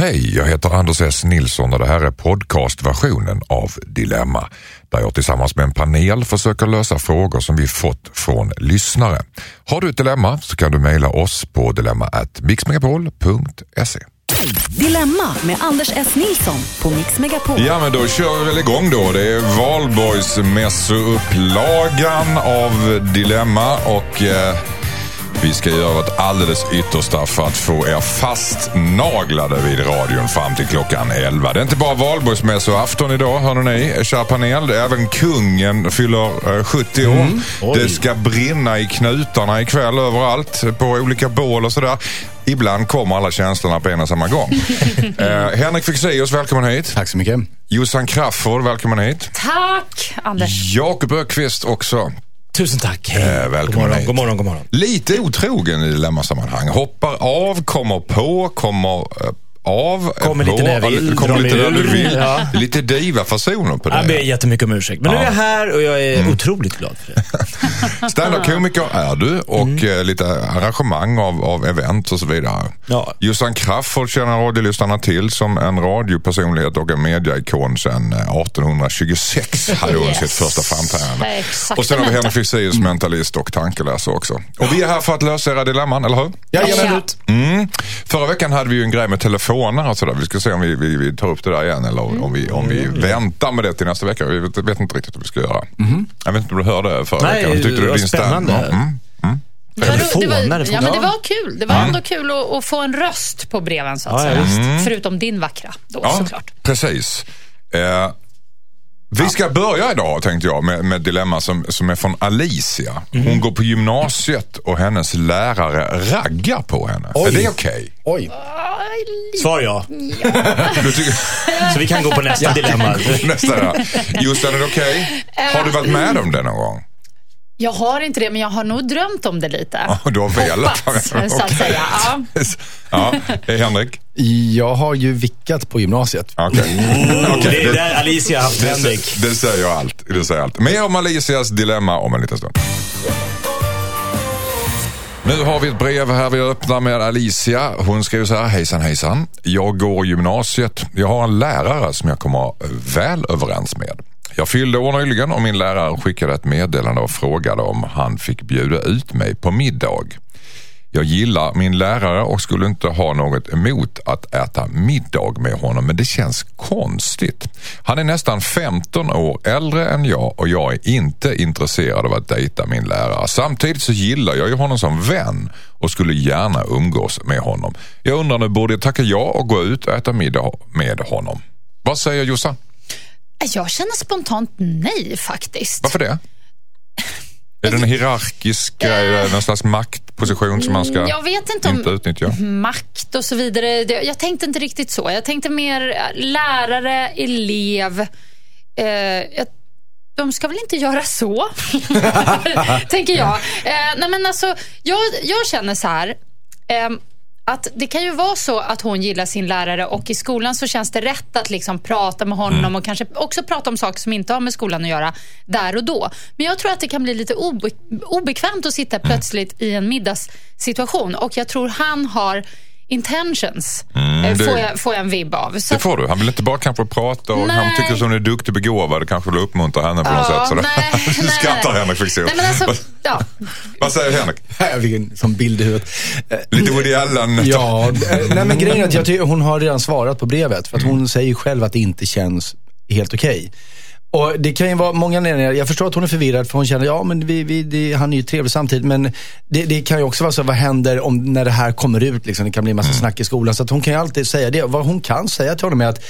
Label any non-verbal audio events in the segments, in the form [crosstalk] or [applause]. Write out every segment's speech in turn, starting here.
Hej, jag heter Anders S Nilsson och det här är podcastversionen av Dilemma där jag tillsammans med en panel försöker lösa frågor som vi fått från lyssnare. Har du ett dilemma så kan du mejla oss på dilemma@mixmegapol.se. Dilemma med Anders S. Nilsson på Mix Megapol. Ja, men då kör vi väl igång då. Det är valborgsmässoupplagan av Dilemma och eh, vi ska göra vårt alldeles yttersta för att få er fastnaglade vid radion fram till klockan 11. Det är inte bara valborgsmässoafton idag, hörde ni, kära panel. Även kungen fyller eh, 70 år. Mm. Det ska brinna i knutarna ikväll överallt på olika bål och sådär. Ibland kommer alla känslorna på en och samma gång. [laughs] eh, Henrik Fexeus, välkommen hit. Tack så mycket. Jossan Crafoord, välkommen hit. Tack Anders. Jakob Ökvist också. Tusen tack. Eh, välkommen god, morgon, god morgon, god morgon. Lite otrogen i dilemmasammanhang. Hoppar av, kommer på, kommer eh, av. Kommer lite när jag vill, ja, Kommer lite när du vill. Ja. Lite diva-fasoner på Jag ber det. jättemycket om ursäkt. Men nu är jag här och jag är Mm. otroligt glad för det. [laughs] Standup-komiker är du och Mm. eh, lite arrangemang av, av event och så vidare. Ja. Jossan Crafoord känner radiolyssnarna till som en radiopersonlighet och en mediaikon sedan eh, 1826 [laughs] hade hon Yes. sitt första framträdande. Och sen har vi Henrik Fexeus, mentalist och tankeläsare också. Och vi är här för att lösa era dilemman, eller hur? Jajamän. Mm. Förra veckan hade vi ju en grej med telefoner och sådär. Vi ska se om vi, vi, vi tar upp det där igen eller om vi, om vi Mm. väntar med det till nästa vecka. Vi vet, vet inte riktigt vad vi ska göra. Jag vet inte om du hörde förra Nej, veckan. Tyckte du din spännande. Mm. Mm. Det var, det Telefoner, var, ja, men det var kul. Det var ändå kul att, att få en röst på breven så att Ja, säga. Förutom din vackra då Ja, såklart. precis. Eh, vi ska börja idag tänkte jag med, med ett dilemma som, som är från Alicia. Hon Mhm. går på gymnasiet och hennes lärare raggar på henne. Oj. Är det okej? Oj. Svar ja. [laughs] Tycker... Så vi kan gå på nästa dilemma. [laughs] Nästa. Just är det okej? Har du varit med om det någon gång? Jag har inte det, men jag har nog drömt om det lite. Ja, du har velat. Hoppats, så att säga. Ja. [laughs] Ja, eh, Henrik? Jag har ju vickat på gymnasiet. Okej. Oh, Okej, det är det- där Alicia har haft Det, Henrik. det säger allt. Det säger allt. Mer om Alicias dilemma om en liten stund. Nu har vi ett brev här vi öppnar med Alicia. Hon skriver så här. Hejsan hejsan. Jag går gymnasiet. Jag har en lärare som jag kommer väl överens med. Jag fyllde år nyligen och min lärare skickade ett meddelande och frågade om han fick bjuda ut mig på middag. Jag gillar min lärare och skulle inte ha något emot att äta middag med honom men det känns konstigt. Han är nästan 15 år äldre än jag och jag är inte intresserad av att dejta min lärare. Samtidigt så gillar jag ju honom som vän och skulle gärna umgås med honom. Jag undrar nu, borde jag tacka ja och gå ut och äta middag med honom? Vad säger Jossan? Jag känner spontant nej faktiskt. Varför det? Är det en hierarkisk grej, någon slags maktposition som man ska Jag vet inte om inte utnyttja? makt och så vidare. Jag tänkte inte riktigt så. Jag tänkte mer eh, lärare, elev. Eh, de ska väl inte göra så, [laughs] tänker jag. Eh, nej men alltså, jag, jag känner så här. Att det kan ju vara så att hon gillar sin lärare och i skolan så känns det rätt att liksom prata med honom och kanske också prata om saker som inte har med skolan att göra där och då. Men jag tror att det kan bli lite obe obekvämt att sitta plötsligt i en middagssituation och jag tror han har intentions, eh, det- får, jag, får jag en vibb av. Så Det får du. Han vill inte bara kanske prata och Nej. han tycker att hon är duktig begåvad och kanske vill uppmuntra henne på något Ja, sätt. Så nej, [laughs] du nej, skrattar nej. Henrik Fexeus. Alltså, vad, ja. vad säger Henrik? [laughs] Jag fick en sån bild i huvudet. Eh, Lite Woody Allen. Ja, eh, nej men grejen är att jag tycker, hon har redan svarat på brevet. För att hon säger själv att det inte känns helt okej. Och det kan ju vara många anledningar. Jag förstår att hon är förvirrad för hon känner, ja men vi, vi, det, han är ju trevlig samtidigt. Men det, det kan ju också vara så, vad händer om, när det här kommer ut? Liksom? Det kan bli en massa snack i skolan. Så att hon kan ju alltid säga det. Vad hon kan säga till honom är att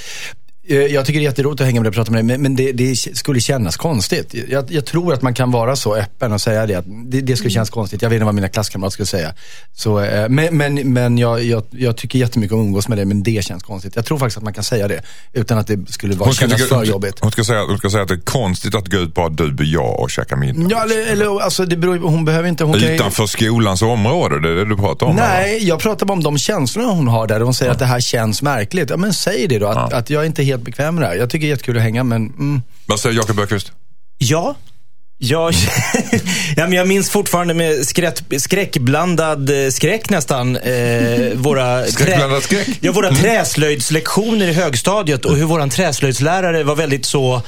jag tycker det är jätteroligt att hänga med dig och prata med dig, men, det, det skulle kännas konstigt. Jag, jag tror att man kan vara så öppen och säga det, att det, det skulle kännas konstigt. Jag vet inte vad mina klasskamrater skulle säga. Så, eh, men men, men jag, jag, jag tycker jättemycket om att umgås med dig, men det känns konstigt. Jag tror faktiskt att man kan säga det, utan att det skulle vara, Hon ska, kännas för jobbigt. hon, ska säga, hon ska säga att det är konstigt att gå ut bara du och jag och käka middag. Ja, eller, eller alltså, det beror, hon behöver inte... Hon kan ju- Utanför skolans område, det är det du pratar om? eller? Nej, jag pratar bara om de känslorna hon har där. Hon säger att det här känns märkligt. Ja, men säg det då, att, att jag inte helt bekväm med det här. Jag tycker det är jättekul att hänga, men mm, Vad säger Jakob Bergqvist? Ja, Jag, [laughs] ja, men jag minns fortfarande med skräck, skräckblandad eh, skräck nästan. Eh, våra [laughs] Skräckblandad skräck? Ja, våra träslöjdslektioner i högstadiet och hur våran träslöjdslärare var väldigt så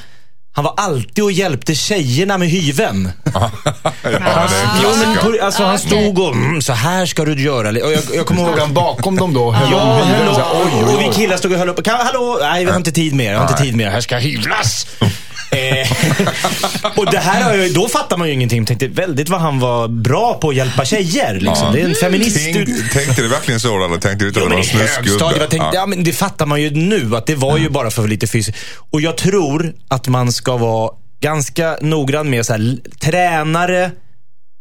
han var alltid och hjälpte tjejerna med hyven. [laughs] ja, det är en men alltså, han stod och, mm, så här ska du göra. Och jag, jag kommer ihåg han bakom dem då? Höll Ja, höll upp. och vi killar stod och höll upp. Hallå? Nej, vi har inte tid mer. Jag har inte tid mer. Här ska hyvlas. Eh, [laughs] och det här, då fattar man ju ingenting. Tänkte väldigt vad han var bra på att hjälpa tjejer. Liksom. Det är en feminist. Tänk, tänkte du verkligen så eller tänkte du inte att det var jag tänkte, Ja. ja. men det fattar man ju nu att det var ju bara för lite fysiskt. Och jag tror att man ska vara ganska noggrann med så här, tränare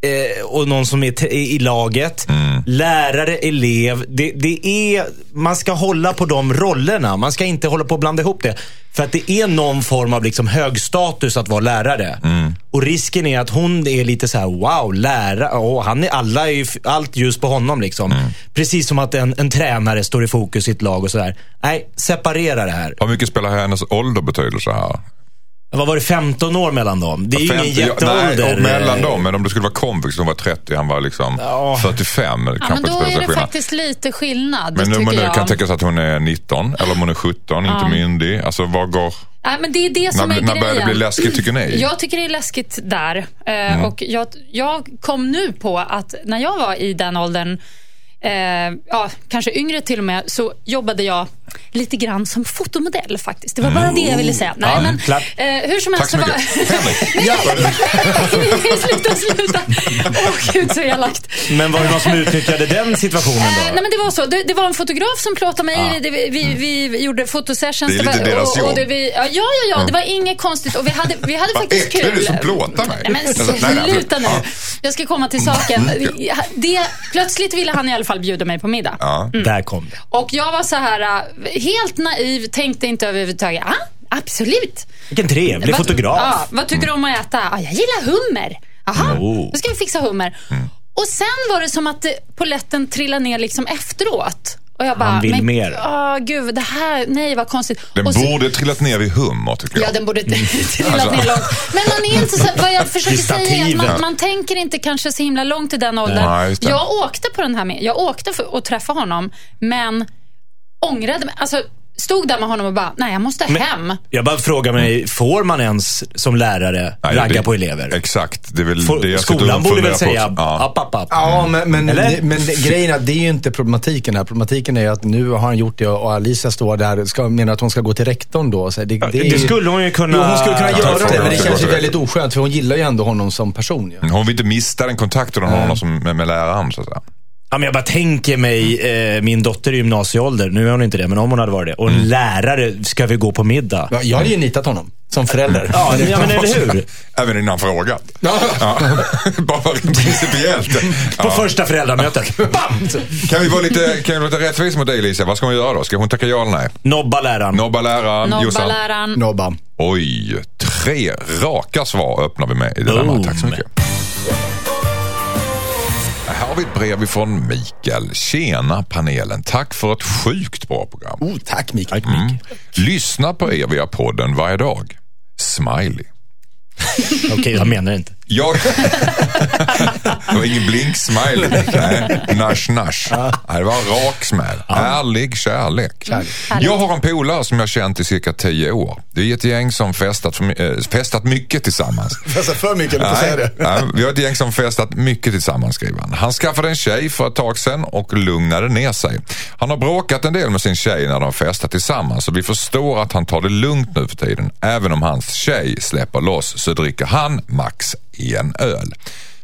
eh, och någon som är i laget. Lärare, elev. Det, det är, man ska hålla på de rollerna. Man ska inte hålla på att blanda ihop det. För att det är någon form av liksom hög status att vara lärare. Och risken är att hon är lite så här: wow, lärare. Oh, han är, alla är ju, allt ljus på honom liksom. Precis som att en, en tränare står i fokus i ett lag och sådär. Nej, separera det här. Hur mycket spelar hennes ålder betydelse här? Vad var det, 15 år mellan dem? Det är ju ingen 50 ja, jätteålder. Nej, mellan dem. Men om det skulle vara kompis som var 30, han var liksom Ja. 45. Det Ja, kanske men då är det skillnad. faktiskt lite skillnad, Men nu, tycker men nu jag. kan tänka sig att hon är 19 eller om hon är 17, inte myndig. Alltså vad går... Nej, men det är det som När, är när börjar det grejen. bli läskigt tycker ni? Jag tycker det är läskigt där. Eh, Mm. Och jag, jag kom nu på att när jag var i den åldern, eh, ja, kanske yngre till och med, så jobbade jag lite grann som fotomodell faktiskt. Det var bara det jag ville säga. Nej, Ja, men, eh, hur som Tack helst så så mycket. [laughs] Nej, [laughs] sluta, sluta. Åh gud så elakt. Men var det någon som utnyttjade den situationen Eh, då? nej men det var så. Det, det var en fotograf som plåtade mig. Det, vi, vi, vi gjorde fotosessions. Det är lite var, deras jobb. det, vi, ja, ja, ja, det var inget konstigt. Och vi hade, vi hade Vad faktiskt kul. du som plåtar mig. Nej men sluta nu. ja. Jag ska komma till saken. Det, plötsligt ville han i alla fall bjuda mig på middag. Ja. Där kom det. Och jag var så här helt naiv, tänkte inte överhuvudtaget. Ja, absolut. Vilken trevlig Vad- fotograf. Ja, vad tycker du om att äta? Ja, jag gillar hummer. Jaha, Oh. då ska vi fixa hummer. Och sen var det som att det, polletten trillade ner liksom efteråt. Och jag bara, Han vill men, mer. Åh, gud, det här, nej vad konstigt. Den och så, borde trillat ner vid hummer tycker jag. Ja, den borde [laughs] trillat Alltså. ner långt. Men man är inte så, vad jag försöker säga är att man, man tänker inte kanske så himla långt i den åldern. Det. jag åkte på den här med, jag åkte för att träffa honom, men ångrade mig. Alltså, stod där med honom och bara, nej jag måste hem. Jag bara frågar mig, får man ens som lärare Nej, ragga det- på elever? Exakt. Det är väl Får, det jag skolan borde väl säga. Ja. app, app, app. Ja, men, men, Eller? det, men grejen är att det är ju inte problematiken här. Problematiken är att nu har han gjort det och Alicia står där ska, menar att hon ska gå till rektorn då. Så det, det, är det ju- skulle hon ju kunna... Jo, hon skulle kunna Ja, göra det, men det känns ju väldigt oskönt för hon gillar ju ändå honom som person. Ju. Hon vill inte mista den kontakten hon har med, med läraren så att säga. Ja, men jag bara tänker mig, eh, min dotter i gymnasieålder, nu är hon inte det, men om hon hade varit det. Och en lärare, ska vi gå på middag? Ja, jag hade ju nitat honom som förälder. Ja, ja men eller hur? [laughs] Även innan frågat. Ja. Ja. [laughs] Bara principiellt. På Ja. första föräldramötet. [laughs] Bam! Kan vi vara lite, kan vi vara lite rättvis mot dig Lisa? Vad ska hon göra då? Ska hon tacka ja eller nej? Nobba läraren. Nobba läraren, Nobba läraren. Nobba. Oj, tre raka svar öppnar vi med i dilemmat. Boom. Tack så mycket. Här har vi ett brev ifrån Mikael. Tjena panelen. Tack för ett sjukt bra program. Oh, tack Mikael. Mm. Lyssna på er via podden varje dag. Smiley. Okej, jag menar inte. Jag... [laughs] det var ingen blink-smiley. Nej, nash nash. Nej, det var en rak smäll. Ärlig kärlek. Jag har en polare som jag känt i cirka tio år. Det är ett gäng som festat, för, eh, festat mycket tillsammans. [laughs] Fast för mycket, eller säga det. nej, vi har ett gäng som festat mycket tillsammans skriver han. Han skaffade en tjej för ett tag sedan och lugnade ner sig. Han har bråkat en del med sin tjej när de festat tillsammans och vi förstår att han tar det lugnt nu för tiden. Även om hans tjej släpper loss så dricker han max en öl.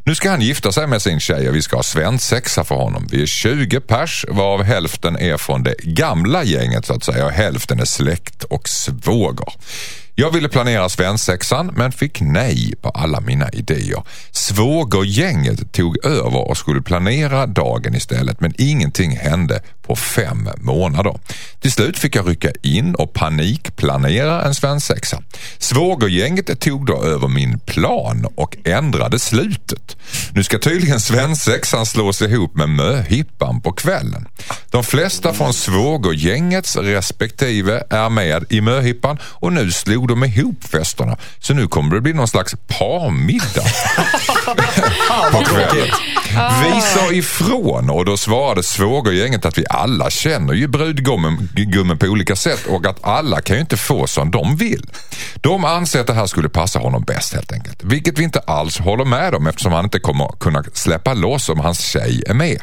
Nu ska han gifta sig med sin tjej och vi ska ha svensexa för honom. Vi är 20 pers varav hälften är från det gamla gänget så att säga och hälften är släkt och svåger. Jag ville planera svensexan men fick nej på alla mina idéer. Svågergänget tog över och skulle planera dagen istället men ingenting hände på fem månader. Till slut fick jag rycka in och panikplanera en svensexa. Svågergänget tog då över min plan och ändrade slutet. Nu ska tydligen svensexan slås ihop med möhippan på kvällen. De flesta från svågergängets respektive är med i möhippan och nu slog de ihop festerna. Så nu kommer det bli någon slags parmiddag [laughs] på kvällen. Vi sa ifrån och då svarade svågergänget att vi alla känner ju brudgummen gummen på olika sätt och att alla kan ju inte få som de vill. De anser att det här skulle passa honom bäst helt enkelt. Vilket vi inte alls håller med om eftersom han inte kommer kunna släppa loss om hans tjej är med.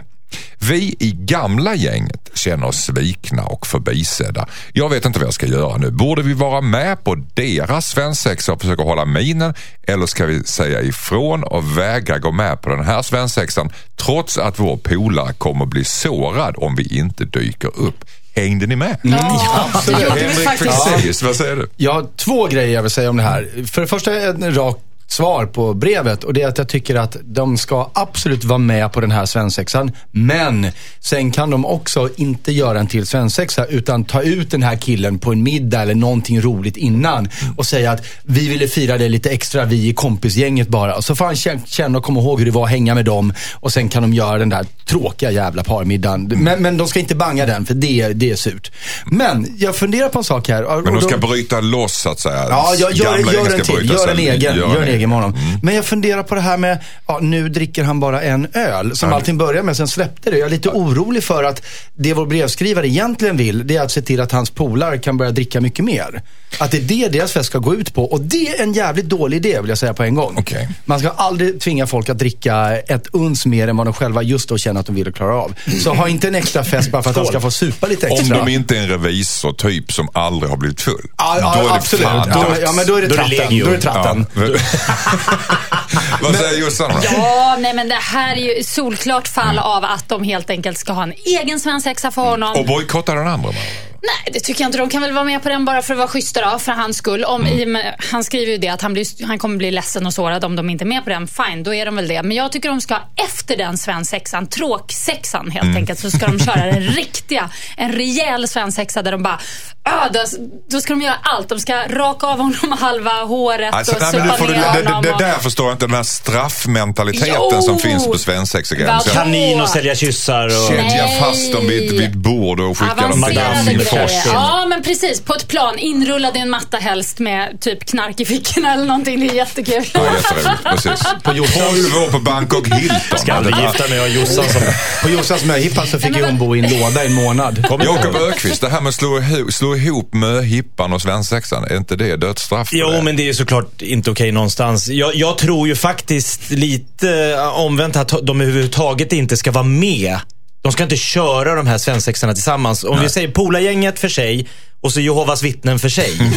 Vi i gamla gänget känner oss svikna och förbisedda. Jag vet inte vad jag ska göra nu. Borde vi vara med på deras svensexa och försöka hålla minen eller ska vi säga ifrån och vägra gå med på den här svensexan trots att vår polare kommer bli sårad om vi inte dyker upp? Hängde ni med? Ja, det gjorde vi Henrik. Fexeus, vad säger du? Jag har två grejer jag vill säga om det här. För det första är ett rakt svar på brevet och det är att jag tycker att de ska absolut vara med på den här svensexan. Men sen kan de också inte göra en till svensexa utan ta ut den här killen på en middag eller någonting roligt innan och säga att vi ville fira det lite extra, vi i kompisgänget bara. Så får han kä- känna och komma ihåg hur det var att hänga med dem och sen kan de göra den där tråkiga jävla parmiddagen. Men, men de ska inte banga den för det, det är surt. Men jag funderar på en sak här. Men de ska bryta loss så att säga. Ja, jag, gör, gör en till. Gör en egen. Gör en en egen med honom. Men jag funderar på det här med, ja, nu dricker han bara en öl. Som allting börjar med, sen släppte det. Jag är lite orolig för att det vår brevskrivare egentligen vill, det är att se till att hans polare kan börja dricka mycket mer. Att det är det deras fest ska gå ut på. Och det är en jävligt dålig idé vill jag säga på en gång. Okej. Man ska aldrig tvinga folk att dricka ett uns mer än vad de själva just då känner att de vill och klarar av. Så ha inte en extra fest bara för att de ska få supa lite Om extra. de inte är en revisor typ som aldrig har blivit full. Ja, ja, då är det absolut. fan Ja, ja, men då är det tratten. Då är det tratten. Ja. [laughs] Vad säger Jossan då? Ja, nej men det här är ju solklart fall av att de helt enkelt ska ha en egen svensexa för honom. Och bojkotta den andra med. Nej, det tycker jag inte. De kan väl vara med på den bara för att vara schyssta då, för hans skull. Om, i och med, han skriver ju det att han, blir, han kommer bli ledsen och sårad om de inte är med på den. Fine, då är de väl det. Men jag tycker de ska efter den svensexan, tråksexan helt enkelt, så ska de köra den [laughs] riktiga, en rejäl svensexa där de bara, ah, då, då ska de göra allt. De ska raka av honom [laughs] halva håret Alltså, och nej, supa det, får du, ner det, det, honom. det och- där förstår jag inte, den här straffmentaliteten Jo! som finns på svensexagränsen. Vad- Kanin och sälja kyssar. Och... Kedja fast dem vid, vid bord och skicka dem till. Grejer. Ja, men precis. På ett plan, inrullad i en matta helst med typ knark i fickorna eller någonting. Det är jättekul. Ja, jätteroligt. Precis. På 12 år på Bangkok Hilton. Ska aldrig gifta mig och Jossan som... På Jossans möhippa så fick hon bo i en låda i en månad. Jakob Ökvist, det här med att slå ihop, slå ihop möhippan och svensexan, är inte det dödsstraff? Jo, det? men det är såklart inte okej någonstans. Jag, jag tror ju faktiskt lite äh, omvänt att de överhuvudtaget inte ska vara med. De ska inte köra de här svensexorna tillsammans. Om vi säger Polargänget för sig och så Jehovas vittnen för sig. [laughs]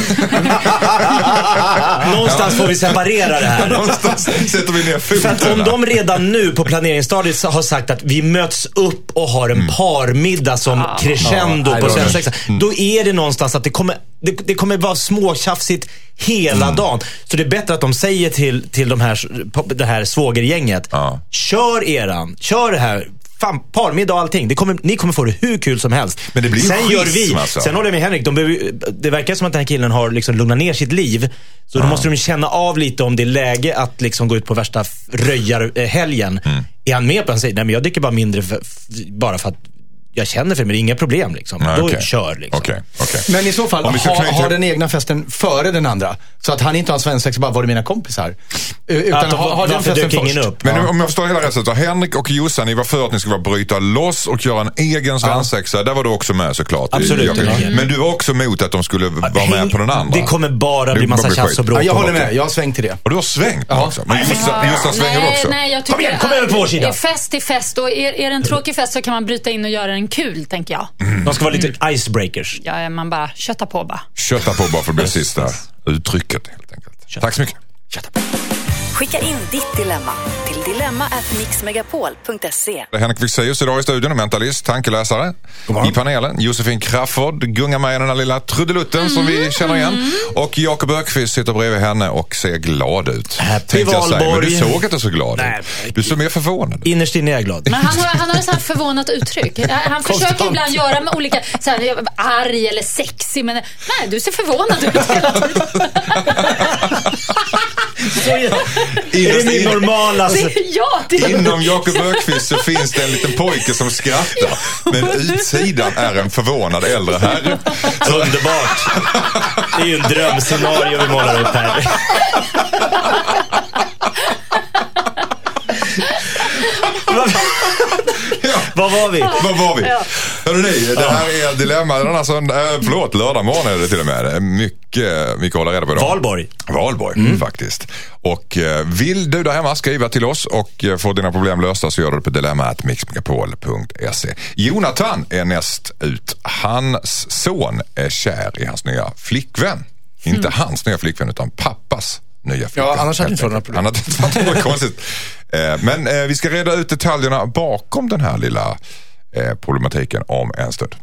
Någonstans får vi separera det här. [laughs] Någonstans sätter vi ner För att om de redan nu på planeringsstadiet har sagt att vi möts upp och har en parmiddag som crescendo Ja, på nej, då- svensexan. Då är det någonstans att det kommer, det, det kommer vara småtjafsigt hela dagen. Så det är bättre att de säger till, till de här, det här svågergänget. Ja. Kör eran, kör det här. Fan, parmiddag och allting. Kommer, ni kommer få det hur kul som helst. Men det blir Sen gör schism, vi. alltså. Sen håller jag med Henrik. De behöver, det verkar som att den här killen har liksom lugnat ner sitt liv. Så då måste de känna av lite om det är läge att liksom gå ut på värsta röjarhelgen. Mm. Är han med på det? Nej, men jag dricker bara mindre för, bara för att jag känner för det, men det är inga problem. Liksom. Nej, Då okej. kör liksom. Okej, okej. Men i så fall, ha, knyta ha den egna festen före den andra. Så att han inte har svensexa bara, var det mina kompisar? Utan Att ha, ha den festen först. upp? Men om jag förstår hela rätt så Henrik och Jossan, ni var för att ni skulle vara bryta loss och göra en egen svensexa. Där var du också med såklart. Absolut. Mm. Men du var också emot att de skulle vara Häng- med på den andra. Det kommer bara bli massa tjafs och bråk. Ja, jag håller med. Jag har svängt till det. Och du har svängt också. Men Jossan, svänger nej, också. Nej, jag tycker Kom igen, kom över på vår sida. Fest är fest och är, är det en tråkig fest så kan man bryta in och göra den kul, tänker jag. De ska vara lite icebreakers. Ja, man bara köttar på bara. Kötta på bara för att bli sista uttrycket helt enkelt. Tack så mycket. Skicka in ditt dilemma till dilemma@mixmegapol.se. Henrik Fexeus idag i studion, mentalist, tankeläsare. I panelen Josefin Crafoord, gungar med i den där lilla trudelutten som vi känner igen. Och Jakob Ökvist sitter bredvid henne och ser glad ut. Happy säga. Men du Valborg. såg inte så glad Nej. ut. Du såg mer förvånad ut. Innerst inne är jag glad. Men han har, han har ett sånt här förvånat uttryck. [laughs] Han försöker Konstant. ibland göra med olika, så här, arg eller sexig, men nej, du ser förvånad ut [laughs] [laughs] hela tiden. Så är, det min normala... Alltså, Det, ja, det, Inom Jakob Ökvist så finns det en liten pojke som skrattar. Men utsidan är en förvånad äldre herre. underbart. Det är ju en drömscenario vi målar upp här. Vad var vi? Var var vi? Ja. Hörru ni, det här är Dilemma denna söndag, äh, förlåt, lördag morgon är det till och med. Det är Mycket, mycket att hålla reda på idag. Valborg. Valborg faktiskt. Och eh, vill du där hemma skriva till oss och eh, få dina problem lösta så gör du det på dilemma.mixmegapol.se. Jonathan är näst ut. Hans son är kär i hans nya flickvän. Inte hans nya flickvän utan pappas nya flickvän. annars hade helt inte varit några problem. Annars hade det [laughs] varit konstigt. Eh, Men eh, vi ska reda ut detaljerna bakom den här lilla eh, problematiken om en stund.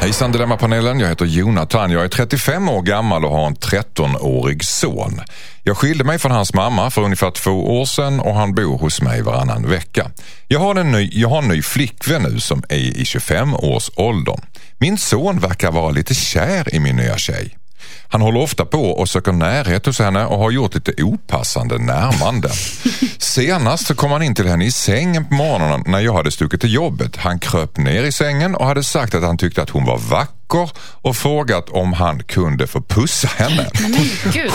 Hejsan Dilemmapanelen, jag heter Jonathan. Jag är 35 år gammal och har en 13-årig son. Jag skilde mig från hans mamma för ungefär två år sedan och han bor hos mig varannan vecka. Jag har en ny, jag har en ny flickvän nu som är i 25-årsåldern. Min son verkar vara lite kär i min nya tjej. Han håller ofta på och söker närhet hos henne och har gjort lite opassande närmanden. [laughs] Senast så kom han in till henne i sängen på morgonen när jag hade stuckit till jobbet. Han kröp ner i sängen och hade sagt att han tyckte att hon var vacker och frågat om han kunde få pussa henne.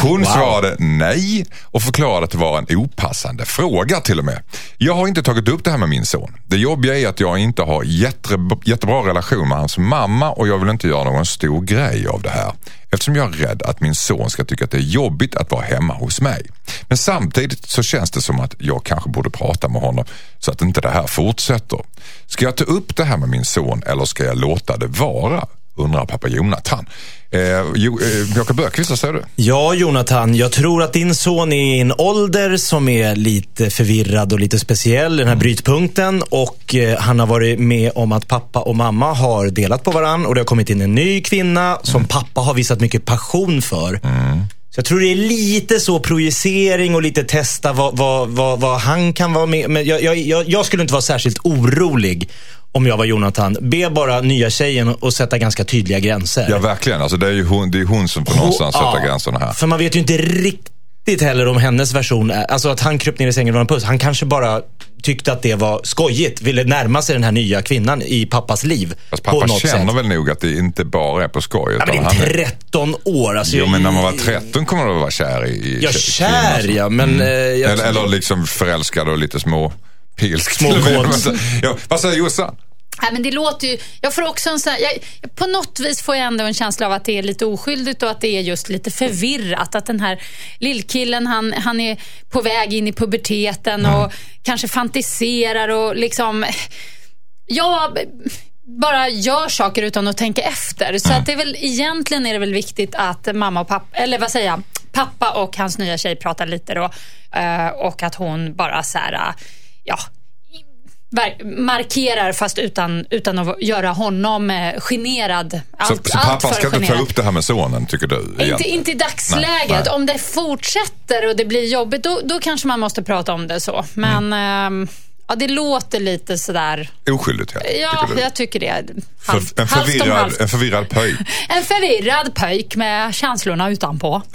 Hon svarade nej och förklarade att det var en opassande fråga till och med. Jag har inte tagit upp det här med min son. Det jobbiga är att jag inte har jätte, jättebra relation med hans mamma och jag vill inte göra någon stor grej av det här. Eftersom jag är rädd att min son ska tycka att det är jobbigt att vara hemma hos mig. Men samtidigt så känns det som att jag kanske borde prata med honom så att inte det här fortsätter. Ska jag ta upp det här med min son eller ska jag låta det vara? Undrar pappa Jonathan. Eh, jo, eh, Jakob Öqvist, vad säger du? Ja, Jonathan. Jag tror att din son är i en ålder som är lite förvirrad och lite speciell, den här brytpunkten. Och eh, han har varit med om att pappa och mamma har delat på varann och det har kommit in en ny kvinna som pappa har visat mycket passion för. Så jag tror det är lite så projicering och lite testa vad, vad, vad, vad han kan vara med. Men jag, jag, jag, jag skulle inte vara särskilt orolig om jag var Jonathan. Be bara nya tjejen att sätta ganska tydliga gränser. Ja, verkligen. Alltså, det är ju hon, det är hon som får någonstans Ja, sätta gränserna här. För man vet ju inte riktigt heller om hennes version är, alltså att han kröp ner i sängen och en puss. Han kanske bara tyckte att det var skojigt, ville närma sig den här nya kvinnan i pappas liv. Fast pappa känner sätt. väl nog att det inte bara är på skoj. Ja, men det är är, 13 år. Alltså, jo, men när man var jag- 13 kommer man att vara kär i, Ja, kär kvinnor. ja, men... eh, jag Eller, eller liksom förälskad och lite små [laughs] pilsk. Små [laughs] ja, vad säger Jossan? Nej, men det låter ju, jag får också en sån här, jag, på något vis får jag ändå en känsla av att det är lite oskyldigt och att det är just lite förvirrat. Att den här lillkillen, han, han är på väg in i puberteten och kanske fantiserar och liksom, ja, bara gör saker utan att tänka efter. Så att det är väl, egentligen är det väl viktigt att mamma och pappa, eller vad säger jag, pappa och hans nya tjej pratar lite då. eh, Och att hon bara så här, ja, markerar fast utan, utan att göra honom eh, generad. Så, Allt, så allt pappan för ska inte ta generad. upp det här med sonen, tycker du? Inte, egentligen? inte i dagsläget. Nej, nej. Om det fortsätter och det blir jobbigt, då, då kanske man måste prata om det så. Men ehm, ja, det låter lite sådär... Oskyldigt, helt, Ja, tycker jag tycker det. För, Halv, en, halvt om förvirrad, halvt. en förvirrad pöjk. En förvirrad pöjk med känslorna utanpå. [laughs]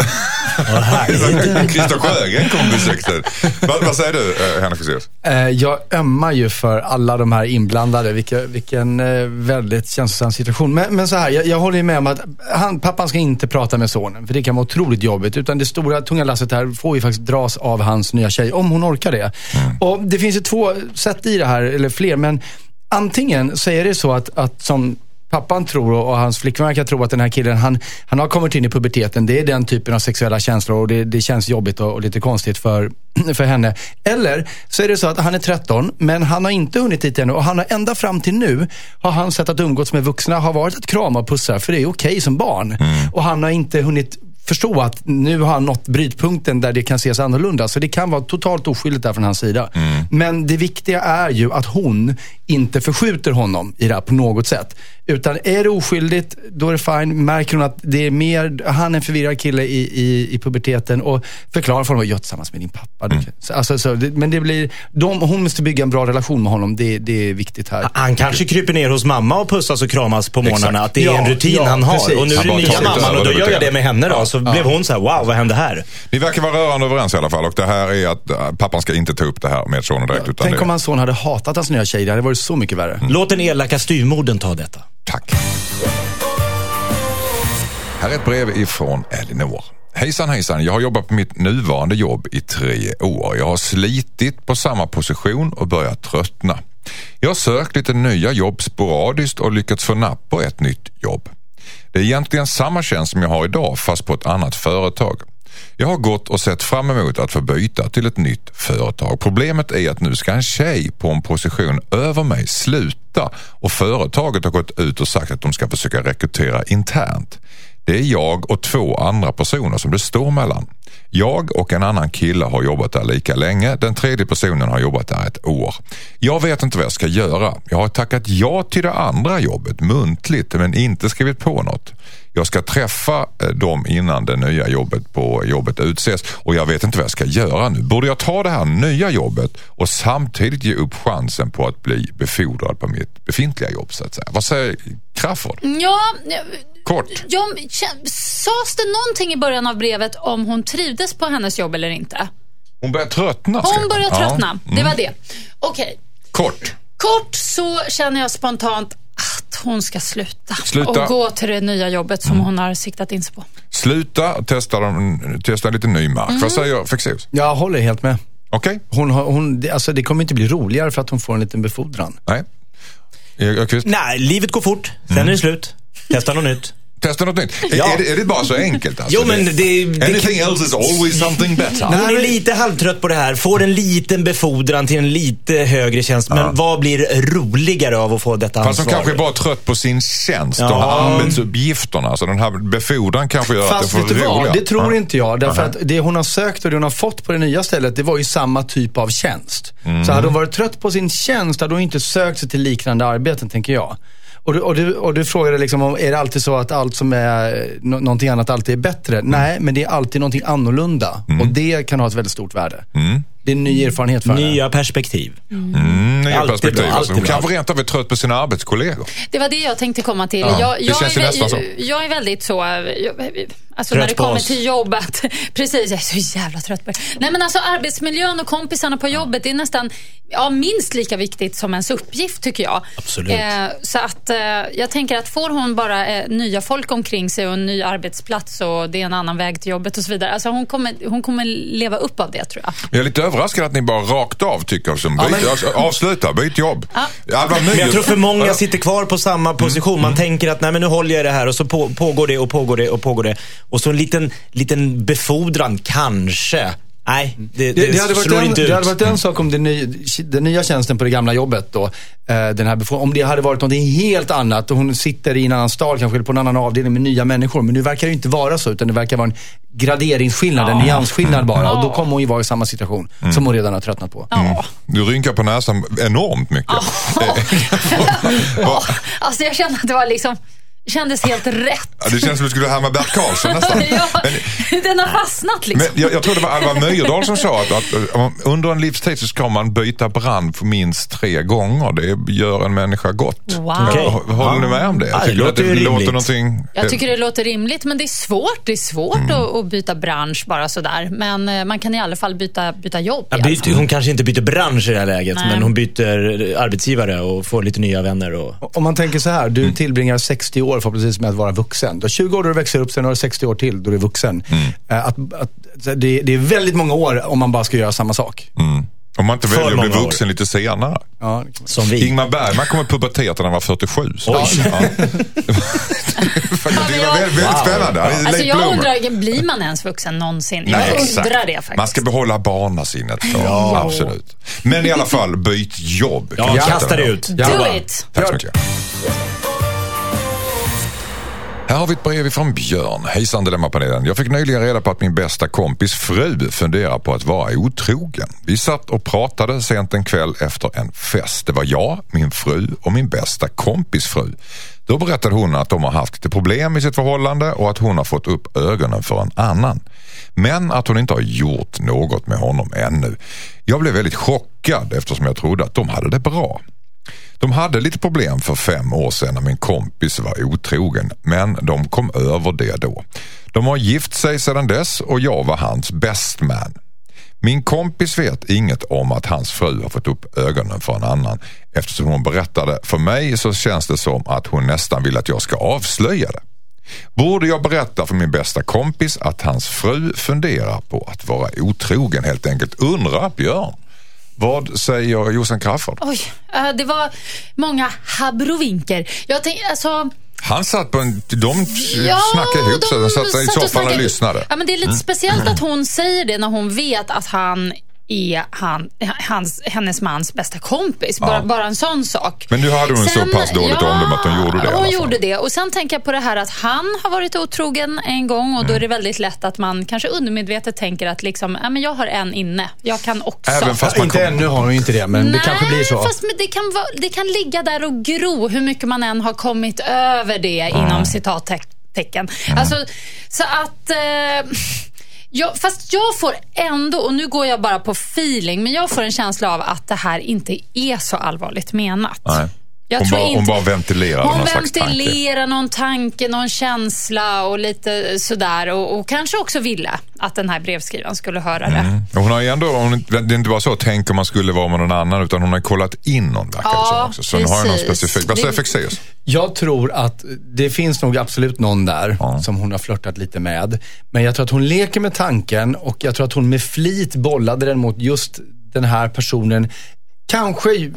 Christer Sjögren kom och besökte. Vad, vad säger du, eh, Henrik Fexeus? Eh, Jag ömmar ju för alla de här inblandade. Vilka, vilken eh, väldigt känslosam situation. Men, men så här, jag, jag håller ju med om att han, pappan ska inte prata med sonen. För det kan vara otroligt jobbigt. Utan det stora tunga lasset här får ju faktiskt dras av hans nya tjej. Om hon orkar det. Och det finns ju två sätt i det här, eller fler. Men antingen så är det så att, att som pappan tror och hans flickvän verkar tro att den här killen, han, han har kommit in i puberteten. Det är den typen av sexuella känslor och det, det känns jobbigt och, och lite konstigt för, [clears throat] för henne. Eller så är det så att han är 13, men han har inte hunnit dit ännu och han har ända fram till nu har han sett att umgås med vuxna har varit att krama och pussa, för det är okej som barn. Och han har inte hunnit förstå att nu har han nått brytpunkten där det kan ses annorlunda. Så det kan vara totalt oskyldigt där från hans sida. Men det viktiga är ju att hon inte förskjuter honom i det här på något sätt. Utan är det oskyldigt, då är det fine. Märker hon att det är mer, han är en förvirrad kille i, i, i puberteten och förklarar för honom, jag är tillsammans med din pappa. Du- Så, alltså, så, det, men det blir, de, hon måste bygga en bra relation med honom. Det, det är viktigt här. Han kanske kryper ner hos mamma och pussas och kramas på morgnarna. Att det är Ja, en rutin ja, han har. precis. Och nu är det nya mamman och då gör jag det med henne då. Ja. Så blev hon så här, wow, vad hände här? Ni verkar vara rörande överens i alla fall och det här är att äh, pappan ska inte ta upp det här med sonen direkt. Utan Tänk det... om hans son hade hatat hans nya tjej. Det hade varit så mycket värre. Låt den elaka styvmodern ta detta. Tack. Här är ett brev ifrån Elinor. Hejsan hejsan, jag har jobbat på mitt nuvarande jobb i tre år. Jag har slitit på samma position och börjat tröttna. Jag har sökt lite nya jobb sporadiskt och lyckats få napp på ett nytt jobb. Det är egentligen samma tjänst som jag har idag fast på ett annat företag. Jag har gått och sett fram emot att få byta till ett nytt företag. Problemet är att nu ska en tjej på en position över mig sluta och företaget har gått ut och sagt att de ska försöka rekrytera internt. Det är jag och två andra personer som det står mellan. Jag och en annan kille har jobbat där lika länge. Den tredje personen har jobbat där ett år. Jag vet inte vad jag ska göra. Jag har tackat ja till det andra jobbet muntligt men inte skrivit på något. Jag ska träffa eh, dem innan det nya jobbet på jobbet utses och jag vet inte vad jag ska göra nu. Borde jag ta det här nya jobbet och samtidigt ge upp chansen på att bli befordrad på mitt befintliga jobb så att säga? Vad säger Crafoord? Ja, Kort. ja, sades det någonting i början av brevet om hon trivdes på hennes jobb eller inte? Hon börjar tröttna. Hon börjar Ja. tröttna, det var det. Okej, Kort. kort så känner jag spontant hon ska sluta, Sluta. och gå till det nya jobbet som hon har siktat in sig på. Sluta testa, dem, testa lite ny mark. Mm. Vad säger Fexeus? Jag håller helt med. Okej? Hon har, hon, det- alltså, det kommer inte bli roligare för att hon får en liten befordran. Nej. Öqvist? Nej, livet går fort. Sen är det slut. Testa något nytt. Testa något nytt. Är- Ja. Är, det, är det bara så enkelt? Alltså? Jo, men det- det- Anything else is always something better. Hon är lite halvtrött på det här. Får en liten befordran till en lite högre tjänst. Men vad blir roligare av att få detta Fast ansvar? hon kanske är bara trött på sin tjänst Ja. arbetsuppgifterna. Så den här befordran kanske gör Fast att det får roligare. det tror Ja. inte jag. Därför att det hon har sökt och det hon har fått på det nya stället, det var ju samma typ av tjänst. Mm. Så hade hon varit trött på sin tjänst, hade hon inte sökt sig till liknande arbeten, tänker jag. Och du, och, du, och du frågade liksom om, är det alltid så att allt som är nå- någonting annat alltid är bättre? Mm. Nej, men det är alltid någonting annorlunda. Och det kan ha ett väldigt stort värde. Det är en ny erfarenhet för henne. Nya perspektiv. Mm, nya Alltid perspektiv. bra, alltså. Hon kanske rent av är trött på sina arbetskollegor. Det var det jag tänkte komma till. Ja, jag, det jag, är, nästan så. jag är väldigt så, jag, alltså Trött när det kommer oss. till jobbet. [laughs] Precis, jag är så jävla trött på det. Nej men alltså arbetsmiljön och kompisarna på jobbet, det är nästan ja, minst lika viktigt som ens uppgift tycker jag. Absolut. Eh, så att eh, jag tänker att får hon bara eh, nya folk omkring sig och en ny arbetsplats och det är en annan väg till jobbet och så vidare. Alltså hon kommer, hon kommer leva upp av det tror jag. Jag är lite överraskad att ni bara rakt av tycker som byt, men- alltså, avsluta, byt jobb. Alva Men jag tror för många Ja. sitter kvar på samma position. Man tänker att nej men nu håller jag det här och så på, pågår det och pågår det och pågår det. Och så en liten, liten befordran kanske. Nej, det, det, Det, det, hade varit slår en, inte ut. det hade varit en sak om den, ny, den nya tjänsten på det gamla jobbet då, eh, den här om det hade varit något helt annat och hon sitter i en annan stad kanske eller på en annan avdelning med nya människor. Men nu verkar det inte vara så utan det verkar vara en graderingsskillnad, en nyansskillnad bara. Och då kommer hon ju vara i samma situation som hon redan har tröttnat på. Ja. Du rynkar på näsan enormt mycket. Ja, [laughs] alltså jag kände att det var liksom, kändes helt rätt. Ja, det känns som du skulle härma Bert Karlsson nästan. [laughs] ja, Men, den har fastnat liksom. men jag, jag tror det var Alva Myrdal som sa att, att under en livstid så ska man byta brand för minst tre gånger. Det gör en människa gott. Wow. Hå- Håller ni med om det? Ja, det Tycker låter att det låter rimligt. någonting... Jag tycker det låter rimligt, men det är svårt. Det är svårt Mm. att, att byta bransch bara sådär. Men eh, man kan i alla fall byta, byta jobb. Ja, byter, hon kanske inte byter bransch i det här läget, Nej. men hon byter arbetsgivare och får lite nya vänner. Och... Om man tänker så här, Mm. du tillbringar 60 år förhoppningsvis med att vara vuxen. Du har 20 år då du växer upp, sen har du 60 år till då du är vuxen. Mm. Eh, Att, att, det, det är väldigt många år om man bara ska göra samma sak. Mm. Om man inte För väljer att bli många år. vuxen lite senare. Ja, Som vi. Ingmar Bergman kom i pubertet när han var 47. Så. Oj. Ja. [laughs] [laughs] det var väldigt, väldigt spännande. Är Alltså jag bloomer. undrar, blir man ens vuxen någonsin? Jag Nej, exakt. undrar det faktiskt. Man ska behålla barnasinnet. Ja. Absolut. Men i alla fall, byt jobb. Ja, kasta det ut. Do Ja. it! Tack så mycket. Här har vi ett brev från Björn. Hejsan Dilemmapanelen. Jag fick nyligen reda på att min bästa kompis fru funderar på att vara otrogen. Vi satt och pratade sent en kväll efter en fest. Det var jag, min fru och min bästa kompis fru. Då berättade hon att de har haft lite problem i sitt förhållande och att hon har fått upp ögonen för en annan. Men att hon inte har gjort något med honom ännu. Jag blev väldigt chockad eftersom jag trodde att de hade det bra. De hade lite problem för fem år sedan när min kompis var otrogen, men de kom över det då. De har gift sig sedan dess och jag var hans best man. Min kompis vet inget om att hans fru har fått upp ögonen för en annan. Eftersom hon berättade för mig så känns det som att hon nästan vill att jag ska avslöja det. Borde jag berätta för min bästa kompis att hans fru funderar på att vara otrogen helt enkelt? Undrar Björn. Vad säger Jossan Crafoord? Oj, eh, det var många habrovinker. Jag tänkte, alltså... Han satt på en... De snackade ihop sig. De satt i satt och soffan och snackade- lyssnade. Ja, men det är lite speciellt att hon säger det när hon vet att han är han, hans, hennes mans bästa kompis. Bara, Ja. bara en sån sak. Men nu hade hon så pass dåligt ja, omdöme att hon gjorde det hon gjorde det. Och sen tänker jag på det här att han har varit otrogen en gång och då Mm. är det väldigt lätt att man kanske undermedvetet tänker att liksom, ja, men jag har en inne. Jag kan också. Även fast man inte kom... ännu har hon ju inte det, men det Nej, kanske blir så. fast men det kan, vara, det kan ligga där och gro hur mycket man än har kommit över det inom citattecken. Alltså, så att... Eh, jag, fast jag får ändå, och nu går jag bara på feeling, men jag får en känsla av att det här inte är så allvarligt menat. Nej. Jag Hon, tror bara, hon inte- bara ventilerar Hon någon slags tanke. ventilerar någon tanke, någon känsla och lite sådär. Och, och kanske också ville att den här brevskrivaren skulle höra det. Och Hon har ändå, hon, det är inte bara så tänk om man skulle vara med någon annan utan hon har kollat in någon verkar Ja, också. Så hon har någon precis. specifik. Vad säger Fexeus? Jag tror att det finns nog absolut någon där som hon har flörtat lite med. Men jag tror att hon leker med tanken och jag tror att hon med flit bollade den mot just den här personen. Kanske,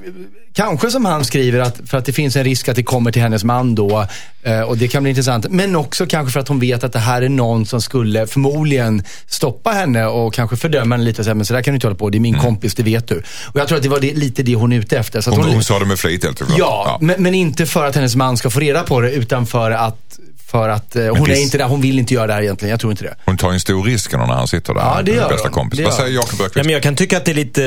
kanske som han skriver, att för att det finns en risk att det kommer till hennes man då. eh, Och det kan bli intressant. Men också kanske för att hon vet att det här är någon som skulle förmodligen stoppa henne och kanske fördöma henne lite och säga, men så där kan du inte hålla på. Det är min kompis, det vet du. Och jag tror att det var det, lite det hon är ute efter. Så att Hon, hon sa det med flit helt enkelt. Ja, Men, men inte för att hennes man ska få reda på det, utan för att, för att eh, hon, är inte där, hon vill inte göra det här egentligen. Jag tror inte det. Hon tar ju en stor risk när han sitter där. Ja, det gör bästa kompis. Det Vad säger. Jakob Ja, Öqvist? men jag kan tycka att det är lite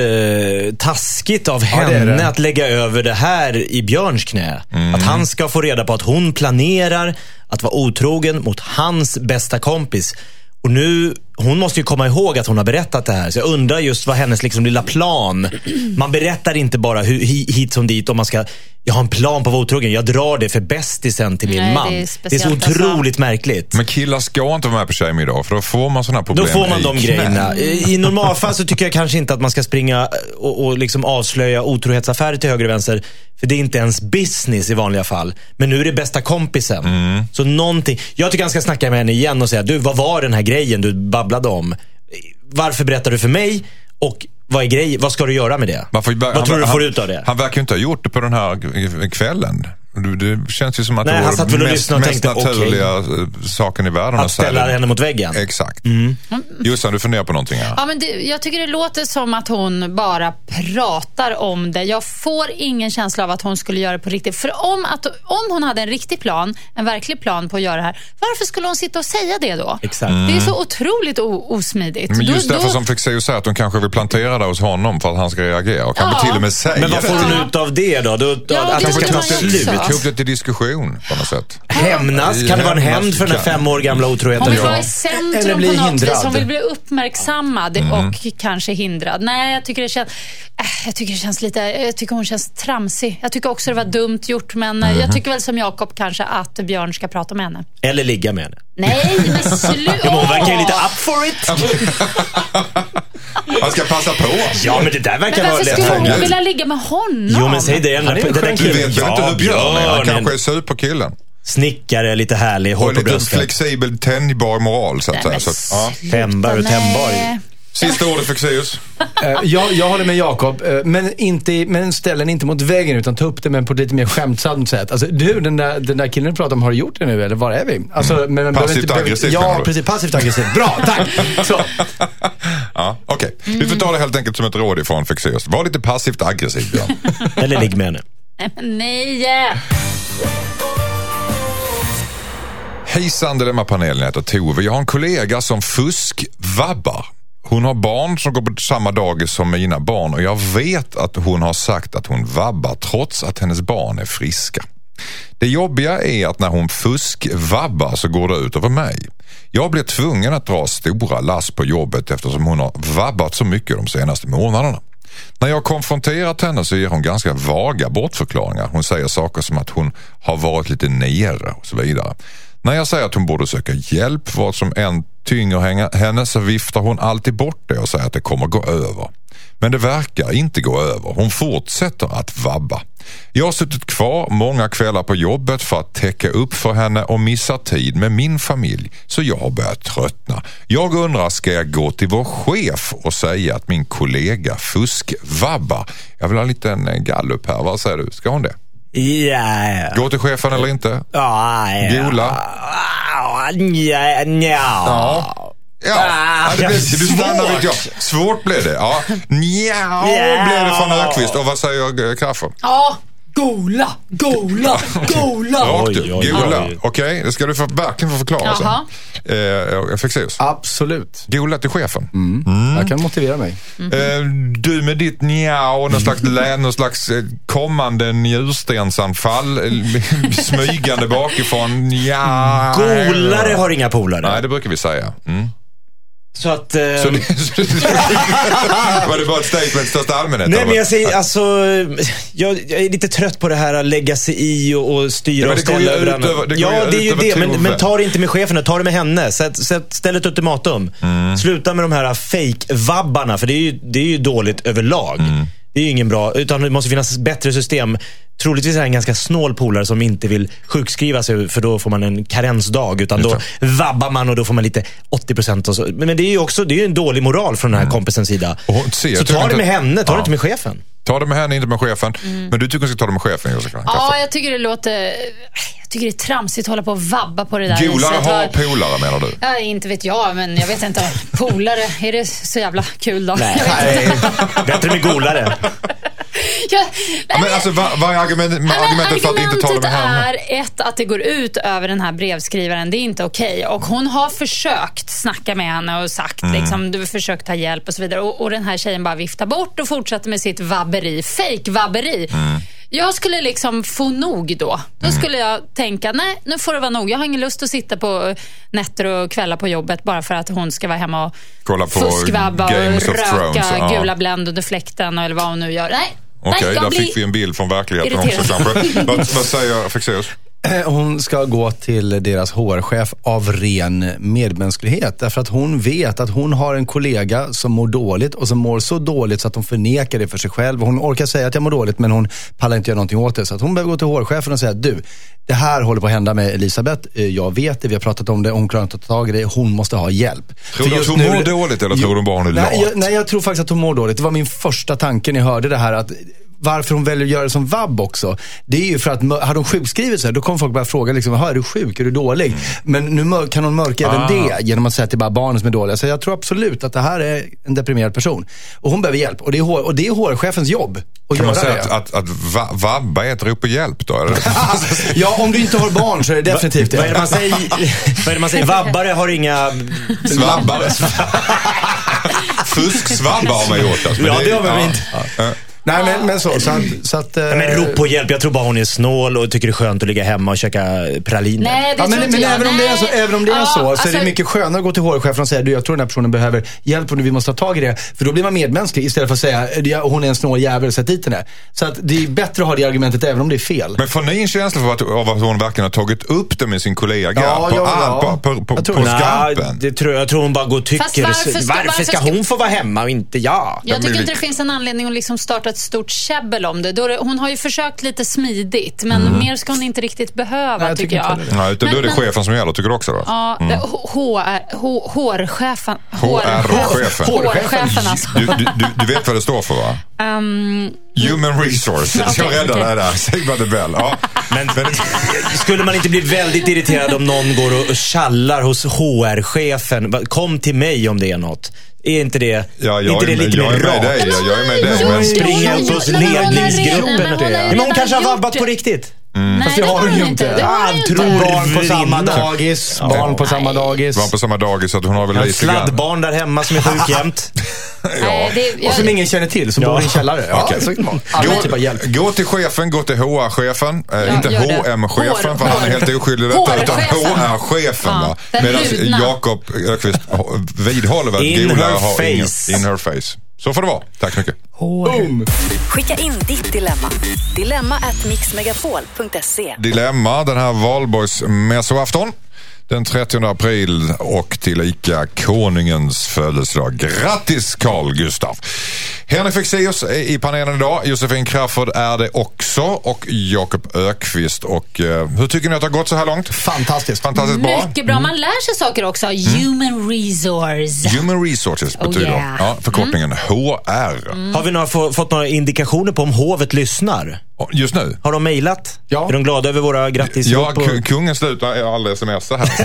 eh, taskigt av det är henne det. att lägga över det här i Björns knä. Mm. Att han ska få reda på att hon planerar att vara otrogen mot hans bästa kompis. Och nu, hon måste ju komma ihåg att hon har berättat det här. Så jag undrar just vad hennes liksom lilla plan. [clears throat] Man berättar inte bara hu- hi- hit som dit om man ska, jag har en plan på att vara otrogen. Jag drar det för bästisen till min Nej, man. det är det är så alltså. otroligt märkligt. Men killar ska inte vara med på tjejmiddag för då får man sådana problem Då får man de grejerna. I i normalfall så tycker jag kanske inte att man ska springa och, och liksom avslöja otrohetsaffärer till höger och vänster. För det är inte ens business i vanliga fall. Men nu är det bästa kompisen. Mm. Så någonting. Jag tycker han ska snacka med henne igen och säga, du vad var den här grejen du babblade om? Varför berättar du för mig? Och vad är grej, vad ska du göra med det? Varför- vad han- tror du han- får ut av det? Han verkar ju inte ha gjort det på den här kvällen. Det känns ju som att Nej, det han var satt väl och mest, och mest tänkte, naturliga eh, saken i världen. Att säga ställa det. henne mot väggen. Exakt. Mm. Jossan, du funderar på någonting här. Ja, men det, jag tycker det låter som att hon bara pratar om det. Jag får ingen känsla av att hon skulle göra det på riktigt. För om, att, om hon hade en riktig plan, en verklig plan på att göra det här, varför skulle hon sitta och säga det då? Exakt. Det är så otroligt o- osmidigt. Men just Då- därför då- som Fexeus säger att hon kanske vill plantera det hos honom för att han ska reagera och kanske Ja. till och med säga Men vad får hon ut av det då? då Ja, att det han ska ta slut? Ta upp det till diskussion på något sätt. Hämnas? Kan det vara en hämnd för den här fem år gamla otroheten? Hon vill vara i Eller centrum bli på något hindrad. vis. Hon vill bli uppmärksammad Mm. och kanske hindrad. Nej, jag tycker det känns... Äh, jag tycker det känns lite... Jag tycker hon känns tramsig. Jag tycker också det var dumt gjort, men Mm. jag tycker väl som Jakob kanske att Björn ska prata med henne. Eller ligga med henne? Nej, men [laughs] sluta! Hon verkar ju lite up for it. [laughs] Han ska passa på. Ja, men det där verkar vara varför lätt. skulle hon vilja ligga med honom? Jo, men säg det. Han är den där Du vet väl inte hur Björn är? Han kanske är superkillen. Snickare, lite härlig, hår Och på lite bröstet. flexibel, tänjbar moral så att Nej, säga. Så ja. Tändbar och nej. Sista ordet Fexeus. Eh, jag, jag håller med Jakob, eh, men, inte, men ställ den inte mot väggen utan ta upp det men på ett lite mer skämtsamt sätt. Alltså, du, den där, den där killen du pratar om, har du gjort det nu eller var är vi? Alltså, men, man behöver Passivt inte- aggressivt Ja, du? precis. Passivt aggressivt. Bra, tack! Så. [laughs] Ja, Okej, vi får ta det helt enkelt som ett råd ifrån Fexeus. Var lite passivt aggressiv Björn. [laughs] Eller ligg med henne. [laughs] Nej, men nej. Hejsan Dilemmapanelen, jag heter Tove. Jag har en kollega som fuskvabbar. Hon har barn som går på samma dagis som mina barn och jag vet att hon har sagt att hon vabbar trots att hennes barn är friska. Det jobbiga är att när hon fuskvabbar så går det ut över mig. Jag blir tvungen att dra stora lass på jobbet eftersom hon har vabbat så mycket de senaste månaderna. När jag konfronterat henne så ger hon ganska vaga bortförklaringar. Hon säger saker som att hon har varit lite nere och så vidare. När jag säger att hon borde söka hjälp vad som än tynger henne så viftar hon alltid bort det och säger att det kommer gå över. Men det verkar inte gå över. Hon fortsätter att vabba. Jag har suttit kvar många kvällar på jobbet för att täcka upp för henne och missar tid med min familj. Så jag har börjat tröttna. Jag undrar, ska jag gå till vår chef och säga att min kollega fuskvabbar? Jag vill ha en liten eh, gallup här. Vad säger du? Ska hon det? Ja. Gå till chefen eller inte? Ja. Gola? Ja. Ja. Ja, det, blev, det blev stannar vet jag. Svårt blev det. Ja. Nja, blev det från Öqvist. Och vad säger Kraffer? Ja, gola, gola, gola. Rakt ut. Gola. Okej, det ska du få, verkligen få förklara Jaha. sen. Eh, Fexeus. Absolut. Gola till chefen. Jag kan motivera mig. Eh, du med ditt nja och någon slags, någon slags eh, kommande njurstensanfall. eh, Smygande bakifrån. Nja. Golare har inga polare. Nej, det brukar vi säga. Mm. Så att... Eh, Så [laughs] det, så det, var det bara ett statement i största allmänhet? Nej, men jag säger alltså, jag, jag är lite trött på det här att lägga sig i och, och styra Ja, och ställa över andra. Ja, det är ju det. Men, men ta det inte med chefen, ta det med henne. Sätt, sätt, ställ ett ultimatum. Mm. Sluta med de här fake-vabbarna, för det är, ju, det är ju dåligt överlag. Mm. Det är ju ingen bra, utan det måste finnas bättre system. Troligtvis är det en ganska snål polare som inte vill sjukskriva sig för då får man en karensdag. Utan då vabbar man och då får man lite 80% och så. Men det är ju också det är en dålig moral från den här kompisens sida. Mm. Och ser- så ta det inte- med henne, ta Ja. det inte med chefen. Ta det med henne, inte med chefen. Men du tycker hon ska ta det med chefen, Josefin? Ja, jag tycker det låter... Jag tycker det är tramsigt att hålla på och vabba på det där viset. har polare menar du? Ja, inte vet jag, men jag vet inte. [laughs] Polare, är det så jävla kul då? Nej. Bättre med golare. [laughs] Ja, men alltså, vad, vad är argument, Ja, men argumentet för att inte ta det med henne? Argumentet är ett, att det går ut över den här brevskrivaren. Det är inte okej. Och hon har försökt snacka med henne och sagt, Mm. liksom, du har försökt ta hjälp och så vidare. Och, och den här tjejen bara viftar bort och fortsätter med sitt vabberi. Fake-vabberi. Mm. Jag skulle liksom få nog då. Då skulle jag tänka, nej nu får det vara nog. Jag har ingen lust att sitta på nätter och kvällar på jobbet bara för att hon ska vara hemma och Kolla på fuskvabba och röka Thrones, ja. gula Blend under fläkten eller vad hon nu gör. Nej, Okej, okay, där fick vi en bild från verkligheten irriterad. också kanske. vad, vad säger Fexeus? Hon ska gå till deras HR-chef av ren medmänsklighet. Därför att hon vet att hon har en kollega som mår dåligt och som mår så dåligt så att hon förnekar det för sig själv. Hon orkar säga att jag mår dåligt men hon pallar inte göra någonting åt det. Så att hon behöver gå till HR-chefen och säga, du, det här håller på att hända med Elisabeth. Eh, Jag vet det, vi har pratat om det, hon klarar inte att ta tag i det. Hon måste ha hjälp. Tror du att hon nu- mår dåligt eller tror du bara hon är lat? nej, jag, nej, jag tror faktiskt att hon mår dåligt. Det var min första tanke när jag hörde det här. att varför hon väljer att göra det som vab också. Det är ju för att, hade hon sjukskrivit sig, då kommer folk börja fråga, liksom, "Jaha, är du sjuk? Är du dålig? Mm. Men nu kan hon mörka Ah. även det genom att säga att det är bara barnen som är dåliga. Så jag tror absolut att det här är en deprimerad person. Och hon behöver hjälp. Och det är, och det är HR-chefens jobb att Kan man göra säga det. att, att, att va, vabba är ett rop på hjälp då? [laughs] Ja, om du inte har barn så är det definitivt Vad är det man säger? [laughs] Vad är det man säger? Vabbare har inga... Svabbare. [laughs] Fusksvabbar har man gjort. Alltså. Men Ja, det har man inte. Ja. Nej, men, men så. så, att, så att, eh, Ja, men rop på hjälp. Jag tror bara hon är snål och tycker det är skönt att ligga hemma och käka praliner. Nej, det Ja, men tror men inte jag. även, om det är så, Nej. även om det är Ja, så, så är alltså- det mycket skönare att gå till HR-chefen och säga du, jag tror den här personen behöver hjälp och nu vi måste ta tag i det. För då blir man medmänsklig istället för att säga "Ja, hon är en snål jävel, sätt dit henne. Så att det är bättre att ha det argumentet även om det är fel. Men får ni en känsla för att, av att hon verkligen har tagit upp det med sin kollega? Ja, på, ja, all, ja. på, på, på, Jag tror på. Nej, skarpen? det tror jag, tror hon bara går och tycker. Fast varför ska- varför varför ska hon få vara hemma och inte jag? Jag tycker inte det finns en anledning att liksom starta ett stort käbbel om det. Det. Hon har ju försökt lite smidigt, men mer ska hon inte riktigt behöva, Nej, jag tycker tycker jag. inte Nej, utan då är det Men- men- chefen som gäller, tycker du också då? Ja, det- H- HR, H- HR-chefen. HR-chefen. HR-chefen alltså. Du, du, du, vet vad det står för va? Um, Human resources. Okej, jag räddar okej. det där. Sigvard de Bell. Ja. Men, skulle man inte bli väldigt irriterad om någon går och, tjallar hos HR-chefen? Kom till mig om det är något. Är inte det, Ja, jag, inte det är, lite jag mer är med rakt? dig. Jag, jag är med dig. Men, Springa upp hos hon ledningsgruppen. hon kanske har vabbat på riktigt. Nej, Fast det det har hon ju inte. Tror-. Barn på samma dagis, barn på samma dagis. var på samma dagis så att hon har väl lite sladdbarn där hemma som är [laughs] sjuk jämt. Nej, det, Och som jag, ingen känner till, som Ja. bor i en källare. [laughs] Ja, Okej. så. Alla typer av hjälp. Gå, gå till chefen, gå till HR-chefen. Eh, inte. HM-chefen för han är helt oskyldig i detta. Utan HR-chefen. Ja, Medan. Jakob Öqvist vidhåller att Gola her har ingen... In her face. Så får det vara. Tack så mycket. Boom! Skicka in ditt dilemma. Dilemma at mixmegapol.se. Dilemma den här valborgsmässoafton. Den 30 april och tillika konungens födelsedag. Grattis Carl Gustaf! Henrik Fexeus är i panelen idag. Josefin Crafoord är det också och Jakob Ökvist. Och, eh, hur tycker ni att det har gått så här långt? Fantastiskt. Fantastiskt bra. Mycket bra. Man lär sig saker också. Human resource. Human Resources Oh, betyder yeah. ja, förkortningen HR. Har vi några, få, fått några indikationer på om hovet lyssnar? Och Just nu? Har de mejlat? Ja. Är de glada över våra grattis? Ja, ku- kungen slutar aldrig smsa här.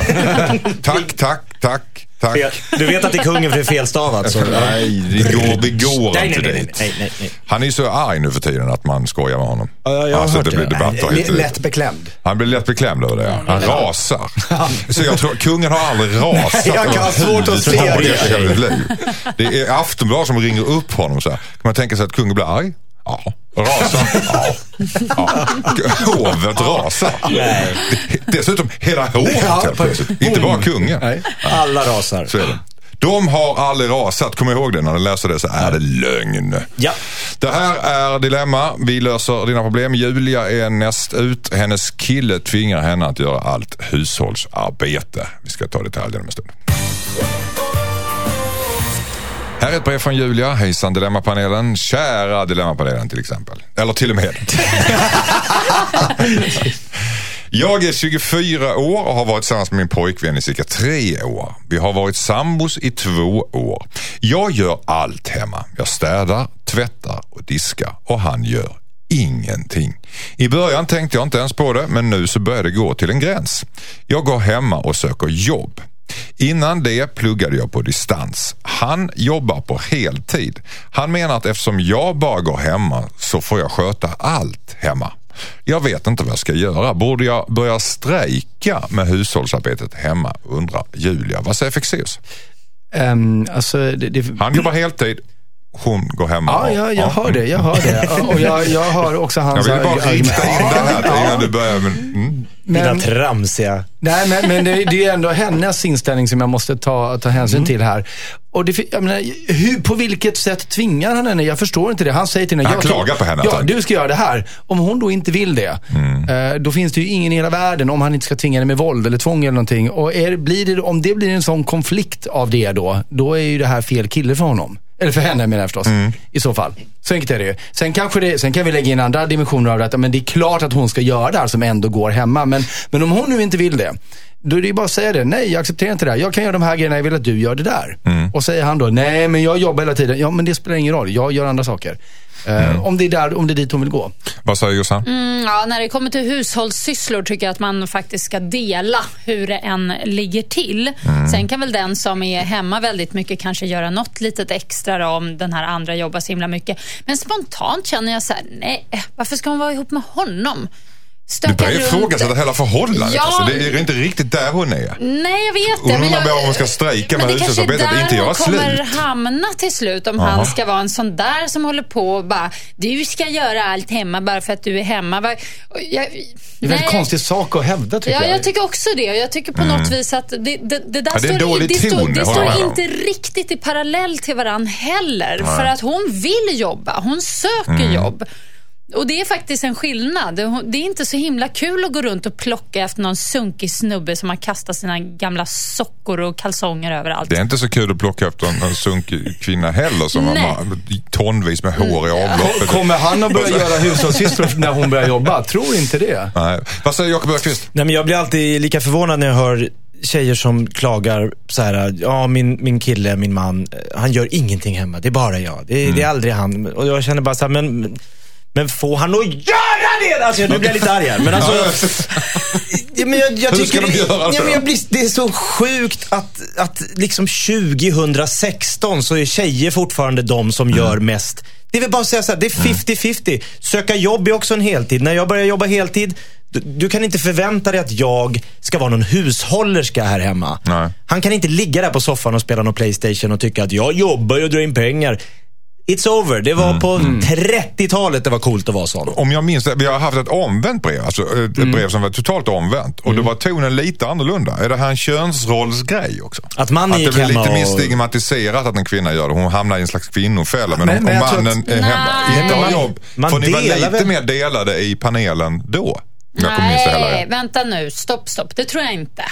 Tack, tack, tack, tack. Du vet att det är kungen för det är felstavat. Så. Nej, vi går, vi går Nej, inte nej, nej, dit. nej, nej, nej. Han är ju så arg nu för tiden att man skojar med honom. Ja, jag har alltså, hört det blir det. hit och dit. lätt beklämd. Han blir lätt beklämd över det. Han rasar. Så jag tror kungen har aldrig rasat. Jag kan ha svårt att se det. Det är Aftonbladet som ringer upp honom så här. Kan man tänka sig att kungen blir arg? Ja. Rasar? Ja. ja. Hovet rasar. Nej. Dessutom hela hovet Ja, helt plötsligt. Inte bara kungen. Nej. Alla rasar. Så är det. De har aldrig rasat. Kom ihåg det när du läser det så är det lögn. Ja. Det här är Dilemma. Vi löser dina problem. Julia är näst ut. Hennes kille tvingar henne att göra allt hushållsarbete. Vi ska ta detaljerna om en stund. Här är ett brev från Julia. Hejsan Dilemmapanelen. Kära Dilemmapanelen till exempel. Eller till och med. [laughs] Jag är 24 år och har varit tillsammans med min pojkvän i cirka tre år. Vi har varit sambos i två år. Jag gör allt hemma. Jag städar, tvättar och diskar och han gör ingenting. I början tänkte jag inte ens på det men nu så börjar det gå till en gräns. Jag går hemma och söker jobb. Innan det pluggade jag på distans. Han jobbar på heltid. Han menar att eftersom jag bara går hemma så får jag sköta allt hemma. Jag vet inte vad jag ska göra. Borde jag börja strejka med hushållsarbetet hemma? Undrar Julia. Vad säger Fexeus? Um, alltså, det, det, Han jobbar heltid. Hon går hemma. Ja, jag, jag hör det. Jag hör det. Och jag, jag hör också Jag hans vill bara rikta in det här innan du börjar. Men, mm. Dina Men, tramsiga... nej, men, men det, det är ändå hennes inställning som jag måste ta, ta hänsyn Mm. till här. Och det, jag menar, hur, på vilket sätt tvingar han henne? Jag förstår inte det. Han säger till henne. Han jag klagar på henne, Ja, alltså. du ska göra det här. Om hon då inte vill det, Mm. eh, då finns det ju ingen i hela världen om han inte ska tvinga henne med våld eller tvång eller någonting. Och är, blir det, om det blir en sån konflikt av det då, då är ju det här fel kille för honom. Eller för henne menar jag förstås. Mm. I så fall. Så enkelt är det ju. Sen, kanske det, sen kan vi lägga in andra dimensioner av detta. Men det är klart att hon ska göra det här som ändå går hemma. Men, men om hon nu inte vill det. Då är det ju bara att säga det. Nej, jag accepterar inte det här. Jag kan göra de här grejerna, jag vill att du gör det där. Mm. Och säger han då, nej men jag jobbar hela tiden. Ja men det spelar ingen roll, jag gör andra saker. Eh, Mm. om, det är där, om det är dit hon vill gå. Vad säger Jossan? Mm, ja, när det kommer till hushållssysslor tycker jag att man faktiskt ska dela hur det än ligger till. Sen kan väl den som är hemma väldigt mycket kanske göra något litet extra då, om den här andra jobbar så himla mycket. Men spontant känner jag så här, nej, varför ska hon vara ihop med honom? Du börjar ifrågasätta hela förhållandet. Ja. Alltså, det är inte riktigt där hon är. Nej, jag vet det. Undrar men jag- om hon ska strejka med men det kanske är hushållsarbetet, där inte göra hon kommer slut. hamna till slut. Om Jaha. han ska vara en sån där som håller på och bara, du ska göra allt hemma bara för att du är hemma. Och Jag, Det är en väldigt konstig sak att hävda tycker Ja, jag. jag tycker också det. Jag tycker på något vis att det, det, det där Ja, det är står, det står, det jag står inte riktigt i parallell till varann heller. För att hon vill jobba, hon söker Mm. jobb. Och det är faktiskt en skillnad. Det är inte så himla kul att gå runt och plocka efter någon sunkig snubbe som har kastat sina gamla sockor och kalsonger överallt. Det är inte så kul att plocka upp en, en sunkig kvinna heller som har tonvis med hår i avloppet. Kommer han att börja [laughs] göra hushållssysslor när hon börjar jobba? Tror inte det. Nej. Vad säger Jakob Öqvist? Nej, men jag blir alltid lika förvånad när jag hör tjejer som klagar så här, ja min, min kille, min man, eh, han gör ingenting hemma. Det är bara jag. Det, är- det är aldrig han. Och jag känner bara så här, men, men få han att göra det! Alltså, nu blir jag lite arg här. Men alltså, [laughs] ja, men jag, jag Hur tycker ska de det- göra ja, så men jag blir, Det är så sjukt att, att liksom 2016 så är tjejer fortfarande de som gör mest. Det är väl bara att säga så här, det är 50-50. Söka jobb är också en heltid. När jag börjar jobba heltid, du, du kan inte förvänta dig att jag ska vara någon hushållerska här hemma. Nej. Han kan inte ligga där på soffan och spela någon Playstation och tycka att jag jobbar och drar in pengar. It's over. Det var på 30-talet det var coolt att vara sån. Om jag minns det, vi har haft ett omvänt brev, alltså ett Mm. brev som var totalt omvänt. Och då var tonen lite annorlunda. Är det här en könsrollsgrej också? Att mannen Att det gick blir lite hemma mer och- stigmatiserat att en kvinna gör det. Hon hamnar i en slags kvinnofälla. Men, Men- om, men om mannen att- är hemma, Nej. inte har Man- jobb. man Får ni vara lite väl- mer delade i panelen då? Nej, vänta nu. Stopp, stopp. Det tror jag inte.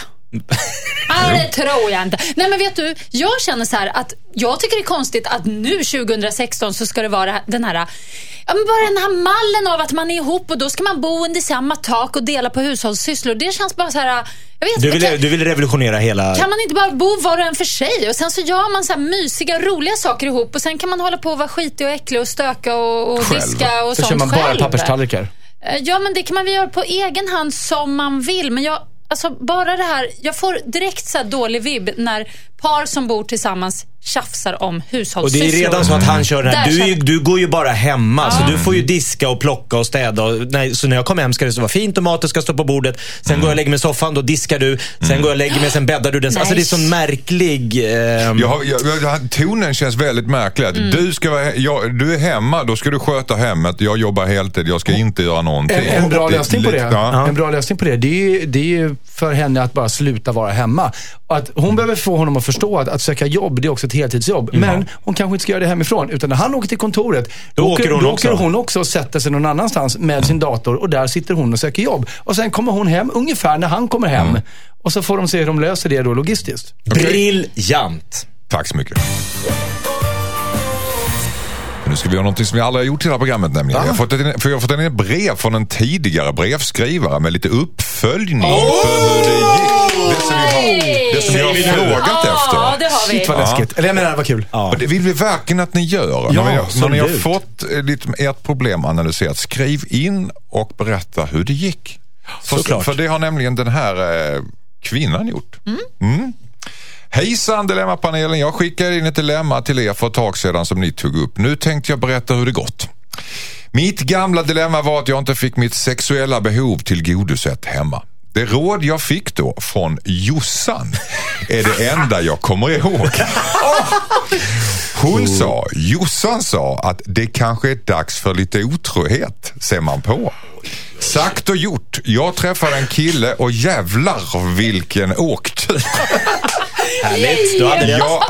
Nej, det tror jag inte. Nej, men vet du, jag känner så här att jag tycker det är konstigt att nu 2016 så ska det vara den här, ja, men bara den här mallen av att man är ihop och då ska man bo under samma tak och dela på hushållssysslor. Det känns bara så här, jag vet Du vill, du vill revolutionera hela... Kan man inte bara bo var och en för sig och sen så gör man så här mysiga, roliga saker ihop och sen kan man hålla på och vara skitig och äcklig och stöka och, och Själv. diska och Så sånt kör man bara själv. papperstallrikar. Eh, Ja, men det kan man väl göra på egen hand som man vill. Men jag, alltså bara det här, jag får direkt så här dålig vibb när par som bor tillsammans tjafsar om Och hushållssysslor. det är redan så att han kör den här. Du, du går ju bara hemma, så du får ju diska och plocka och städa. Och, nej, så när jag kommer hem ska det vara fint och maten ska stå på bordet. Sen går jag och lägger mig i soffan, då diskar du. Sen går jag och lägger mig, sen bäddar du den. Alltså det är sån märklig... ehm, Jag har, jag, jag, tonen känns väldigt märklig. Att Mm. du, ska vara, jag, du är hemma, då ska du sköta hemmet. Jag jobbar heltid, jag ska inte göra någonting. En, en bra lösning på det, Ja. en bra lösning på det, det är, ju, det är för henne att bara sluta vara hemma. Och att hon behöver få honom att förstå att, att söka jobb, det är också ett heltidsjobb. Men hon kanske inte ska göra det hemifrån. Utan när han åker till kontoret, Då åker hon då också. åker hon också och sätter sig någon annanstans med sin dator och där sitter hon och söker jobb. Och sen kommer hon hem ungefär när han kommer hem. Och så får de se hur de löser det då logistiskt. Briljant. Tack så mycket. Nu ska vi göra någonting som vi aldrig har gjort i det här programmet nämligen. Jag har fått ett, för jag har fått ett brev från en tidigare brevskrivare med lite uppföljning på hur det gick. Det som vi har, det som vi har Säger vi nu? frågat Ja, efter. det har vi. Shit vad läskigt. Eller jag menar, vad kul. Ja. Och det vill vi verkligen att ni gör. Ja, när, ni, när ni har fått eh, lite, ert problem analyserat, skriv in och berätta hur det gick. För, Såklart. för det har nämligen den här eh, kvinnan gjort. Mm. Hejsan Dilemmapanelen, jag skickade in ett dilemma till er för ett tag sedan som ni tog upp. Nu tänkte jag berätta hur det gått. Mitt gamla dilemma var att jag inte fick mitt sexuella behov tillgodosett hemma. Det råd jag fick då från Jossan är det enda jag kommer ihåg. Hon sa, Jossan sa att det kanske är dags för lite otrohet, ser man på. Sagt och gjort. Jag träffade en kille och jävlar vilken åktur. Härligt. Du hade det. Jag,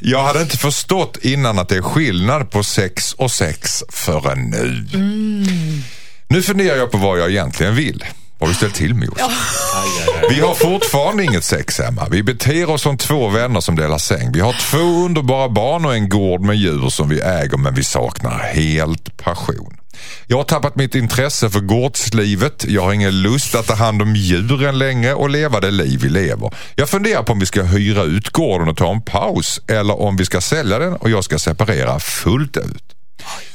jag hade inte förstått innan att det är skillnad på sex och sex förrän nu. Nu funderar jag på vad jag egentligen vill. Vad har du ställt till med Jossan? Vi har fortfarande inget sex hemma. Vi beter oss som två vänner som delar säng. Vi har två underbara barn och en gård med djur som vi äger men vi saknar helt passion. Jag har tappat mitt intresse för gårdslivet. Jag har ingen lust att ta hand om djuren längre och leva det liv vi lever. Jag funderar på om vi ska hyra ut gården och ta en paus eller om vi ska sälja den och jag ska separera fullt ut.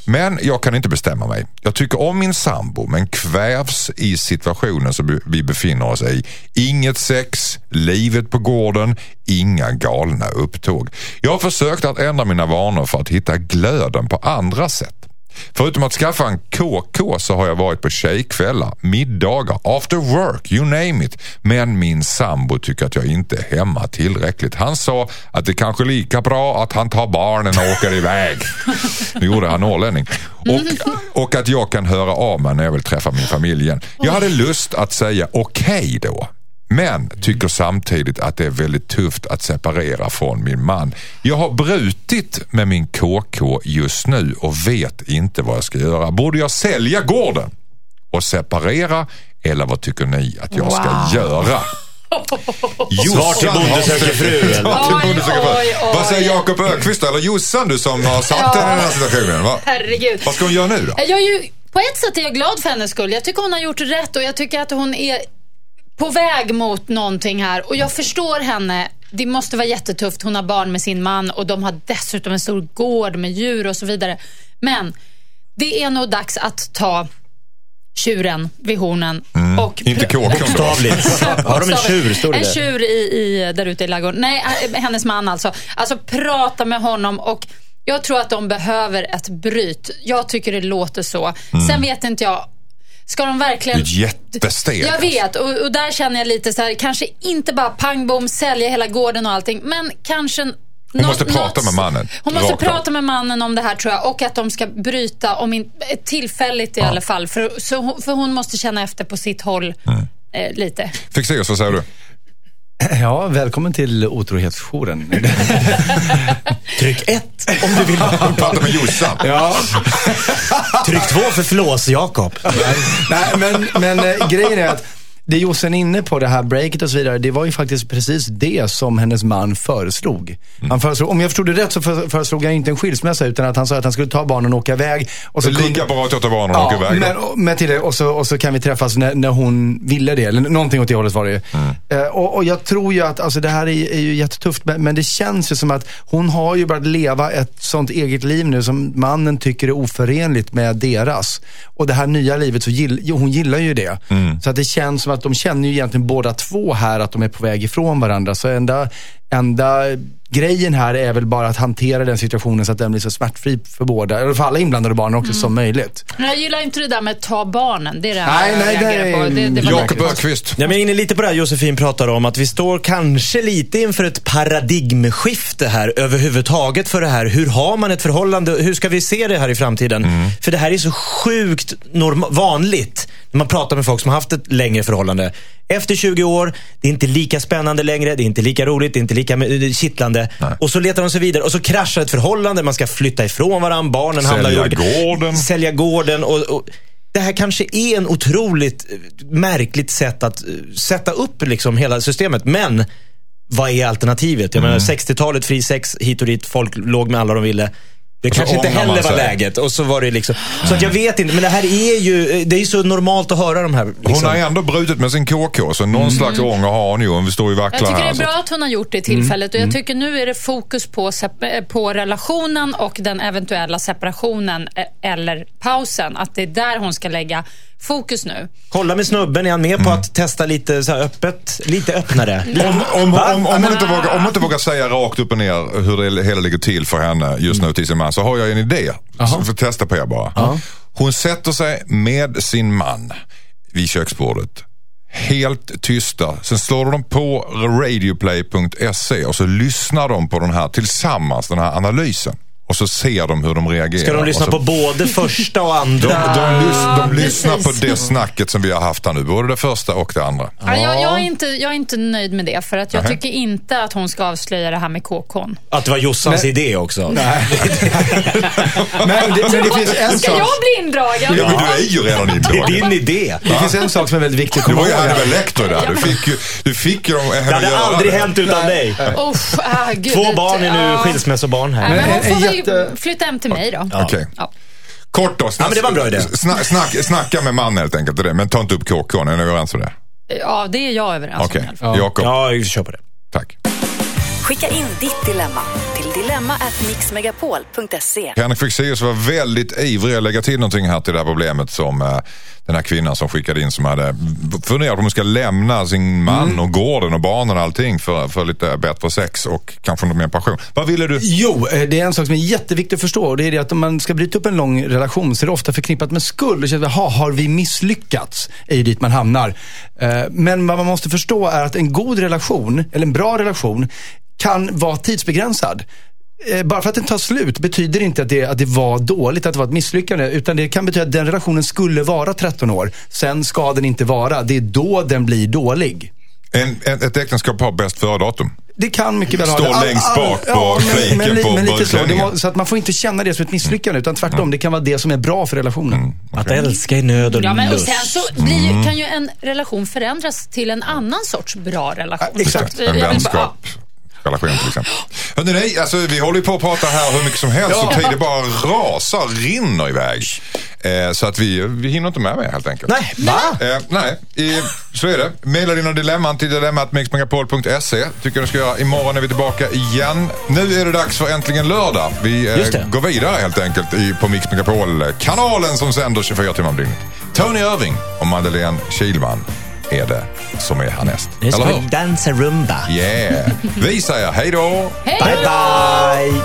Men jag kan inte bestämma mig. Jag tycker om min sambo men kvävs i situationen som vi befinner oss i. Inget sex, livet på gården, inga galna upptåg. Jag har försökt att ändra mina vanor för att hitta glöden på andra sätt. Förutom att skaffa en KK så har jag varit på tjejkvällar, middagar, after work, you name it. Men min sambo tycker att jag inte är hemma tillräckligt. Han sa att det kanske är lika bra att han tar barnen och åker iväg. [laughs] Nu gjorde han norrlänning. Och, och att jag kan höra av mig när jag vill träffa min familj igen. Jag hade lust att säga okej då. Men tycker samtidigt att det är väldigt tufft att separera från min man. Jag har brutit med min KK just nu och vet inte vad jag ska göra. Borde jag sälja gården och separera eller vad tycker ni att jag ska Wow. göra? [laughs] Svar till Bonde söker fru. Vad säger Jakob Ökvist eller Jossan du som har satt henne i den här situationen? Va? Herregud. Vad ska hon göra nu då? Jag är ju, på ett sätt är jag glad för hennes skull. Jag tycker hon har gjort rätt och jag tycker att hon är på väg mot någonting här. Och jag förstår henne. Det måste vara jättetufft. Hon har barn med sin man och de har dessutom en stor gård med djur och så vidare. Men det är nog dags att ta tjuren vid hornen. Och Inte KK. Bokstavligt. Har de en tjur? Står det En tjur i, i, där ute i ladugården. Nej, äh, hennes man alltså. Alltså prata med honom och jag tror att de behöver ett bryt. Jag tycker det låter så. Sen vet inte jag. Ska de verkligen... Det är ett jättesteg. Jag vet och, och där känner jag lite så här, kanske inte bara pang bom, sälja hela gården och allting, men kanske Hon Nå- måste prata med mannen. Hon måste Rakt av. prata med mannen om det här tror jag och att de ska bryta, om in, tillfälligt i alla fall. För, så, för hon måste känna efter på sitt håll Mm. eh, lite. Fixeus, vad säger du? [clears throat] Ja, välkommen till otrohetsjouren. [laughs] Tryck ett om du vill. [laughs] Prata med Jossan. ja. [laughs] Tryck två för flås-Jakob. Nej, men, men eh, grejen är att det Jossan är inne på, det här breaket och så vidare, det var ju faktiskt precis det som hennes man föreslog. Han föreslog om jag förstod det rätt så för, föreslog han inte en skilsmässa utan att han sa att han skulle ta barnen och åka iväg. Och Det är kunde- lika bra att jag tar barnen och åker Ja, iväg. men, men till det, och, så, och så kan vi träffas när, när hon ville det. Eller någonting åt det hållet var det ju. Eh, och, och jag tror ju att, alltså det här är, är ju jättetufft, men, men det känns ju som att hon har ju börjat leva ett sånt eget liv nu som mannen tycker är oförenligt med deras. Och det här nya livet, så gill, hon gillar ju det. Så att det känns som att de känner ju egentligen båda två här att de är på väg ifrån varandra. Så enda, enda grejen här är väl bara att hantera den situationen så att den blir så smärtfri för båda, eller för alla inblandade barnen också som möjligt. Jag gillar inte det där med ta barnen. Det är det Nej, jag nej, det reagerar på. Det, det var Jakob Ökvist. Ja, men jag är inne lite på det här Josefin pratar om, att vi står kanske lite inför ett paradigmskifte här överhuvudtaget för det här. Hur har man ett förhållande? Hur ska vi se det här i framtiden? För det här är så sjukt norm- vanligt när man pratar med folk som har haft ett längre förhållande. Efter 20 år, det är inte lika spännande längre, det är inte lika roligt, det är inte lika eh, kittlande. Och så letar de sig vidare och så kraschar ett förhållande, man ska flytta ifrån varandra, barnen hamnar i Sälja olika- gården. Sälja gården och, och det här kanske är en otroligt eh, märkligt sätt att eh, sätta upp liksom hela systemet. Men vad är alternativet? Jag menar 60-talet, fri sex hit och dit, folk låg med alla de ville. Det kanske inte heller var läget. Och så var det liksom. Så att jag vet inte, men det här är ju, det är så normalt att höra de här. Hon Liksom. har ändå brutit med sin KK, så någon slags ånger har hon ju. Hon står ju Jag vacklar tycker det här. är så- bra att hon har gjort det tillfället och jag tycker nu är det fokus på, eh, på relationen och den eventuella separationen eh, eller pausen. Att det är där hon ska lägga fokus nu. Kolla med snubben, är han med på att testa lite så här öppet, lite öppnare? Om, om, Va? om, om, hon inte vågar, om hon inte vågar säga rakt upp och ner hur det hela ligger till för henne just nu till sin man så har jag en idé. Så får testa på er bara. Hon sätter sig med sin man vid köksbordet. Helt tysta. Sen slår de på radioplay.se och så lyssnar de på den här tillsammans, den här analysen. Och så ser de hur de reagerar. Ska de lyssna så, på både första och de, andra? de, lys, de lyssnar på det snacket som vi har haft här nu. Både det första och det andra. Ja. Jag, jag, är inte, jag är inte nöjd med det för att jag Nähä. tycker inte att hon ska avslöja det här med KKn. Att det var Jossans Nej. idé också. [laughs] men, det, men det finns en Ska sak. jag bli indragen? Ja, men du är ju redan Det är indragen. din idé. Det finns en sak som är väldigt viktig att Du komma var ju ihåg. här. Hannibal Lecter där. Du fick ju, du fick ju dem Det hade aldrig det. hänt utan dig. Uff, ah, gud, Två barn är nu ja. skilsmässobarn Nej, här. men hon får väl jätte- flytta hem till mig då. Okej. Ja. Kort då. Snack, Ja, men det var en bra idé. Snack, snack, snacka med man helt enkelt. det. Men ta inte upp KK. Är ni överens om det? ja, det är jag överens Okej. om alla fall. Jakob, Ja, vi kör på det. tack. Skicka in ditt dilemma till dilemma@mixmegapol.se. Henrik Fexeus var väldigt ivrig att lägga till någonting här till det här problemet som eh, den här kvinnan som skickade in som hade funderat på om hon ska lämna sin man Mm. och gården och barnen och allting för, för lite bättre sex och kanske något mer passion. Vad ville du? Jo, eh, det är en sak som är jätteviktig att förstå. Och det är det att om man ska bryta upp en lång relation så är det ofta förknippat med skuld. Och känns, "Jaha, har vi misslyckats? är ju dit man hamnar. Eh, Men vad man måste förstå är att en god relation, eller en bra relation, kan vara tidsbegränsad. Eh, Bara för att den tar slut betyder inte att det, att det var dåligt, att det var ett misslyckande. Utan det kan betyda att den relationen skulle vara 13 år. Sen ska den inte vara. Det är då den blir dålig. En, en, ett äktenskap har bäst före-datum. Det kan mycket väl ha Står det. All- längst all- bak på fliken men, men, på men lite så. Må, så att man får inte känna det som ett misslyckande, utan tvärtom. Det kan vara det som är bra för relationen. Att älska i nöd och Ja, men och lust. sen så blir ju, kan ju en relation förändras till en annan sorts bra relation. Ja, exakt. En vänskap. Relation till exempel. Hörrni, nej, alltså, vi håller ju på att prata här hur mycket som helst och tiden bara rasar, rinner iväg. Eh, så att vi, vi hinner inte med mer helt enkelt. Nej, va? Eh, nej, i, så är det. Maila dina dilemman till dilemmatmixmegapol.se tycker du ska göra. Imorgon är vi tillbaka igen. Nu är det dags för Äntligen lördag. Vi eh, går vidare helt enkelt i, på Mix Megapol-kanalen som sänder 24 timmar om dygnet. Tony Irving och Madeleine Kilman är det som är härnäst. Nu ska vi dansa rumba. Yeah! Vi säger hej då! Hej Bye, bye.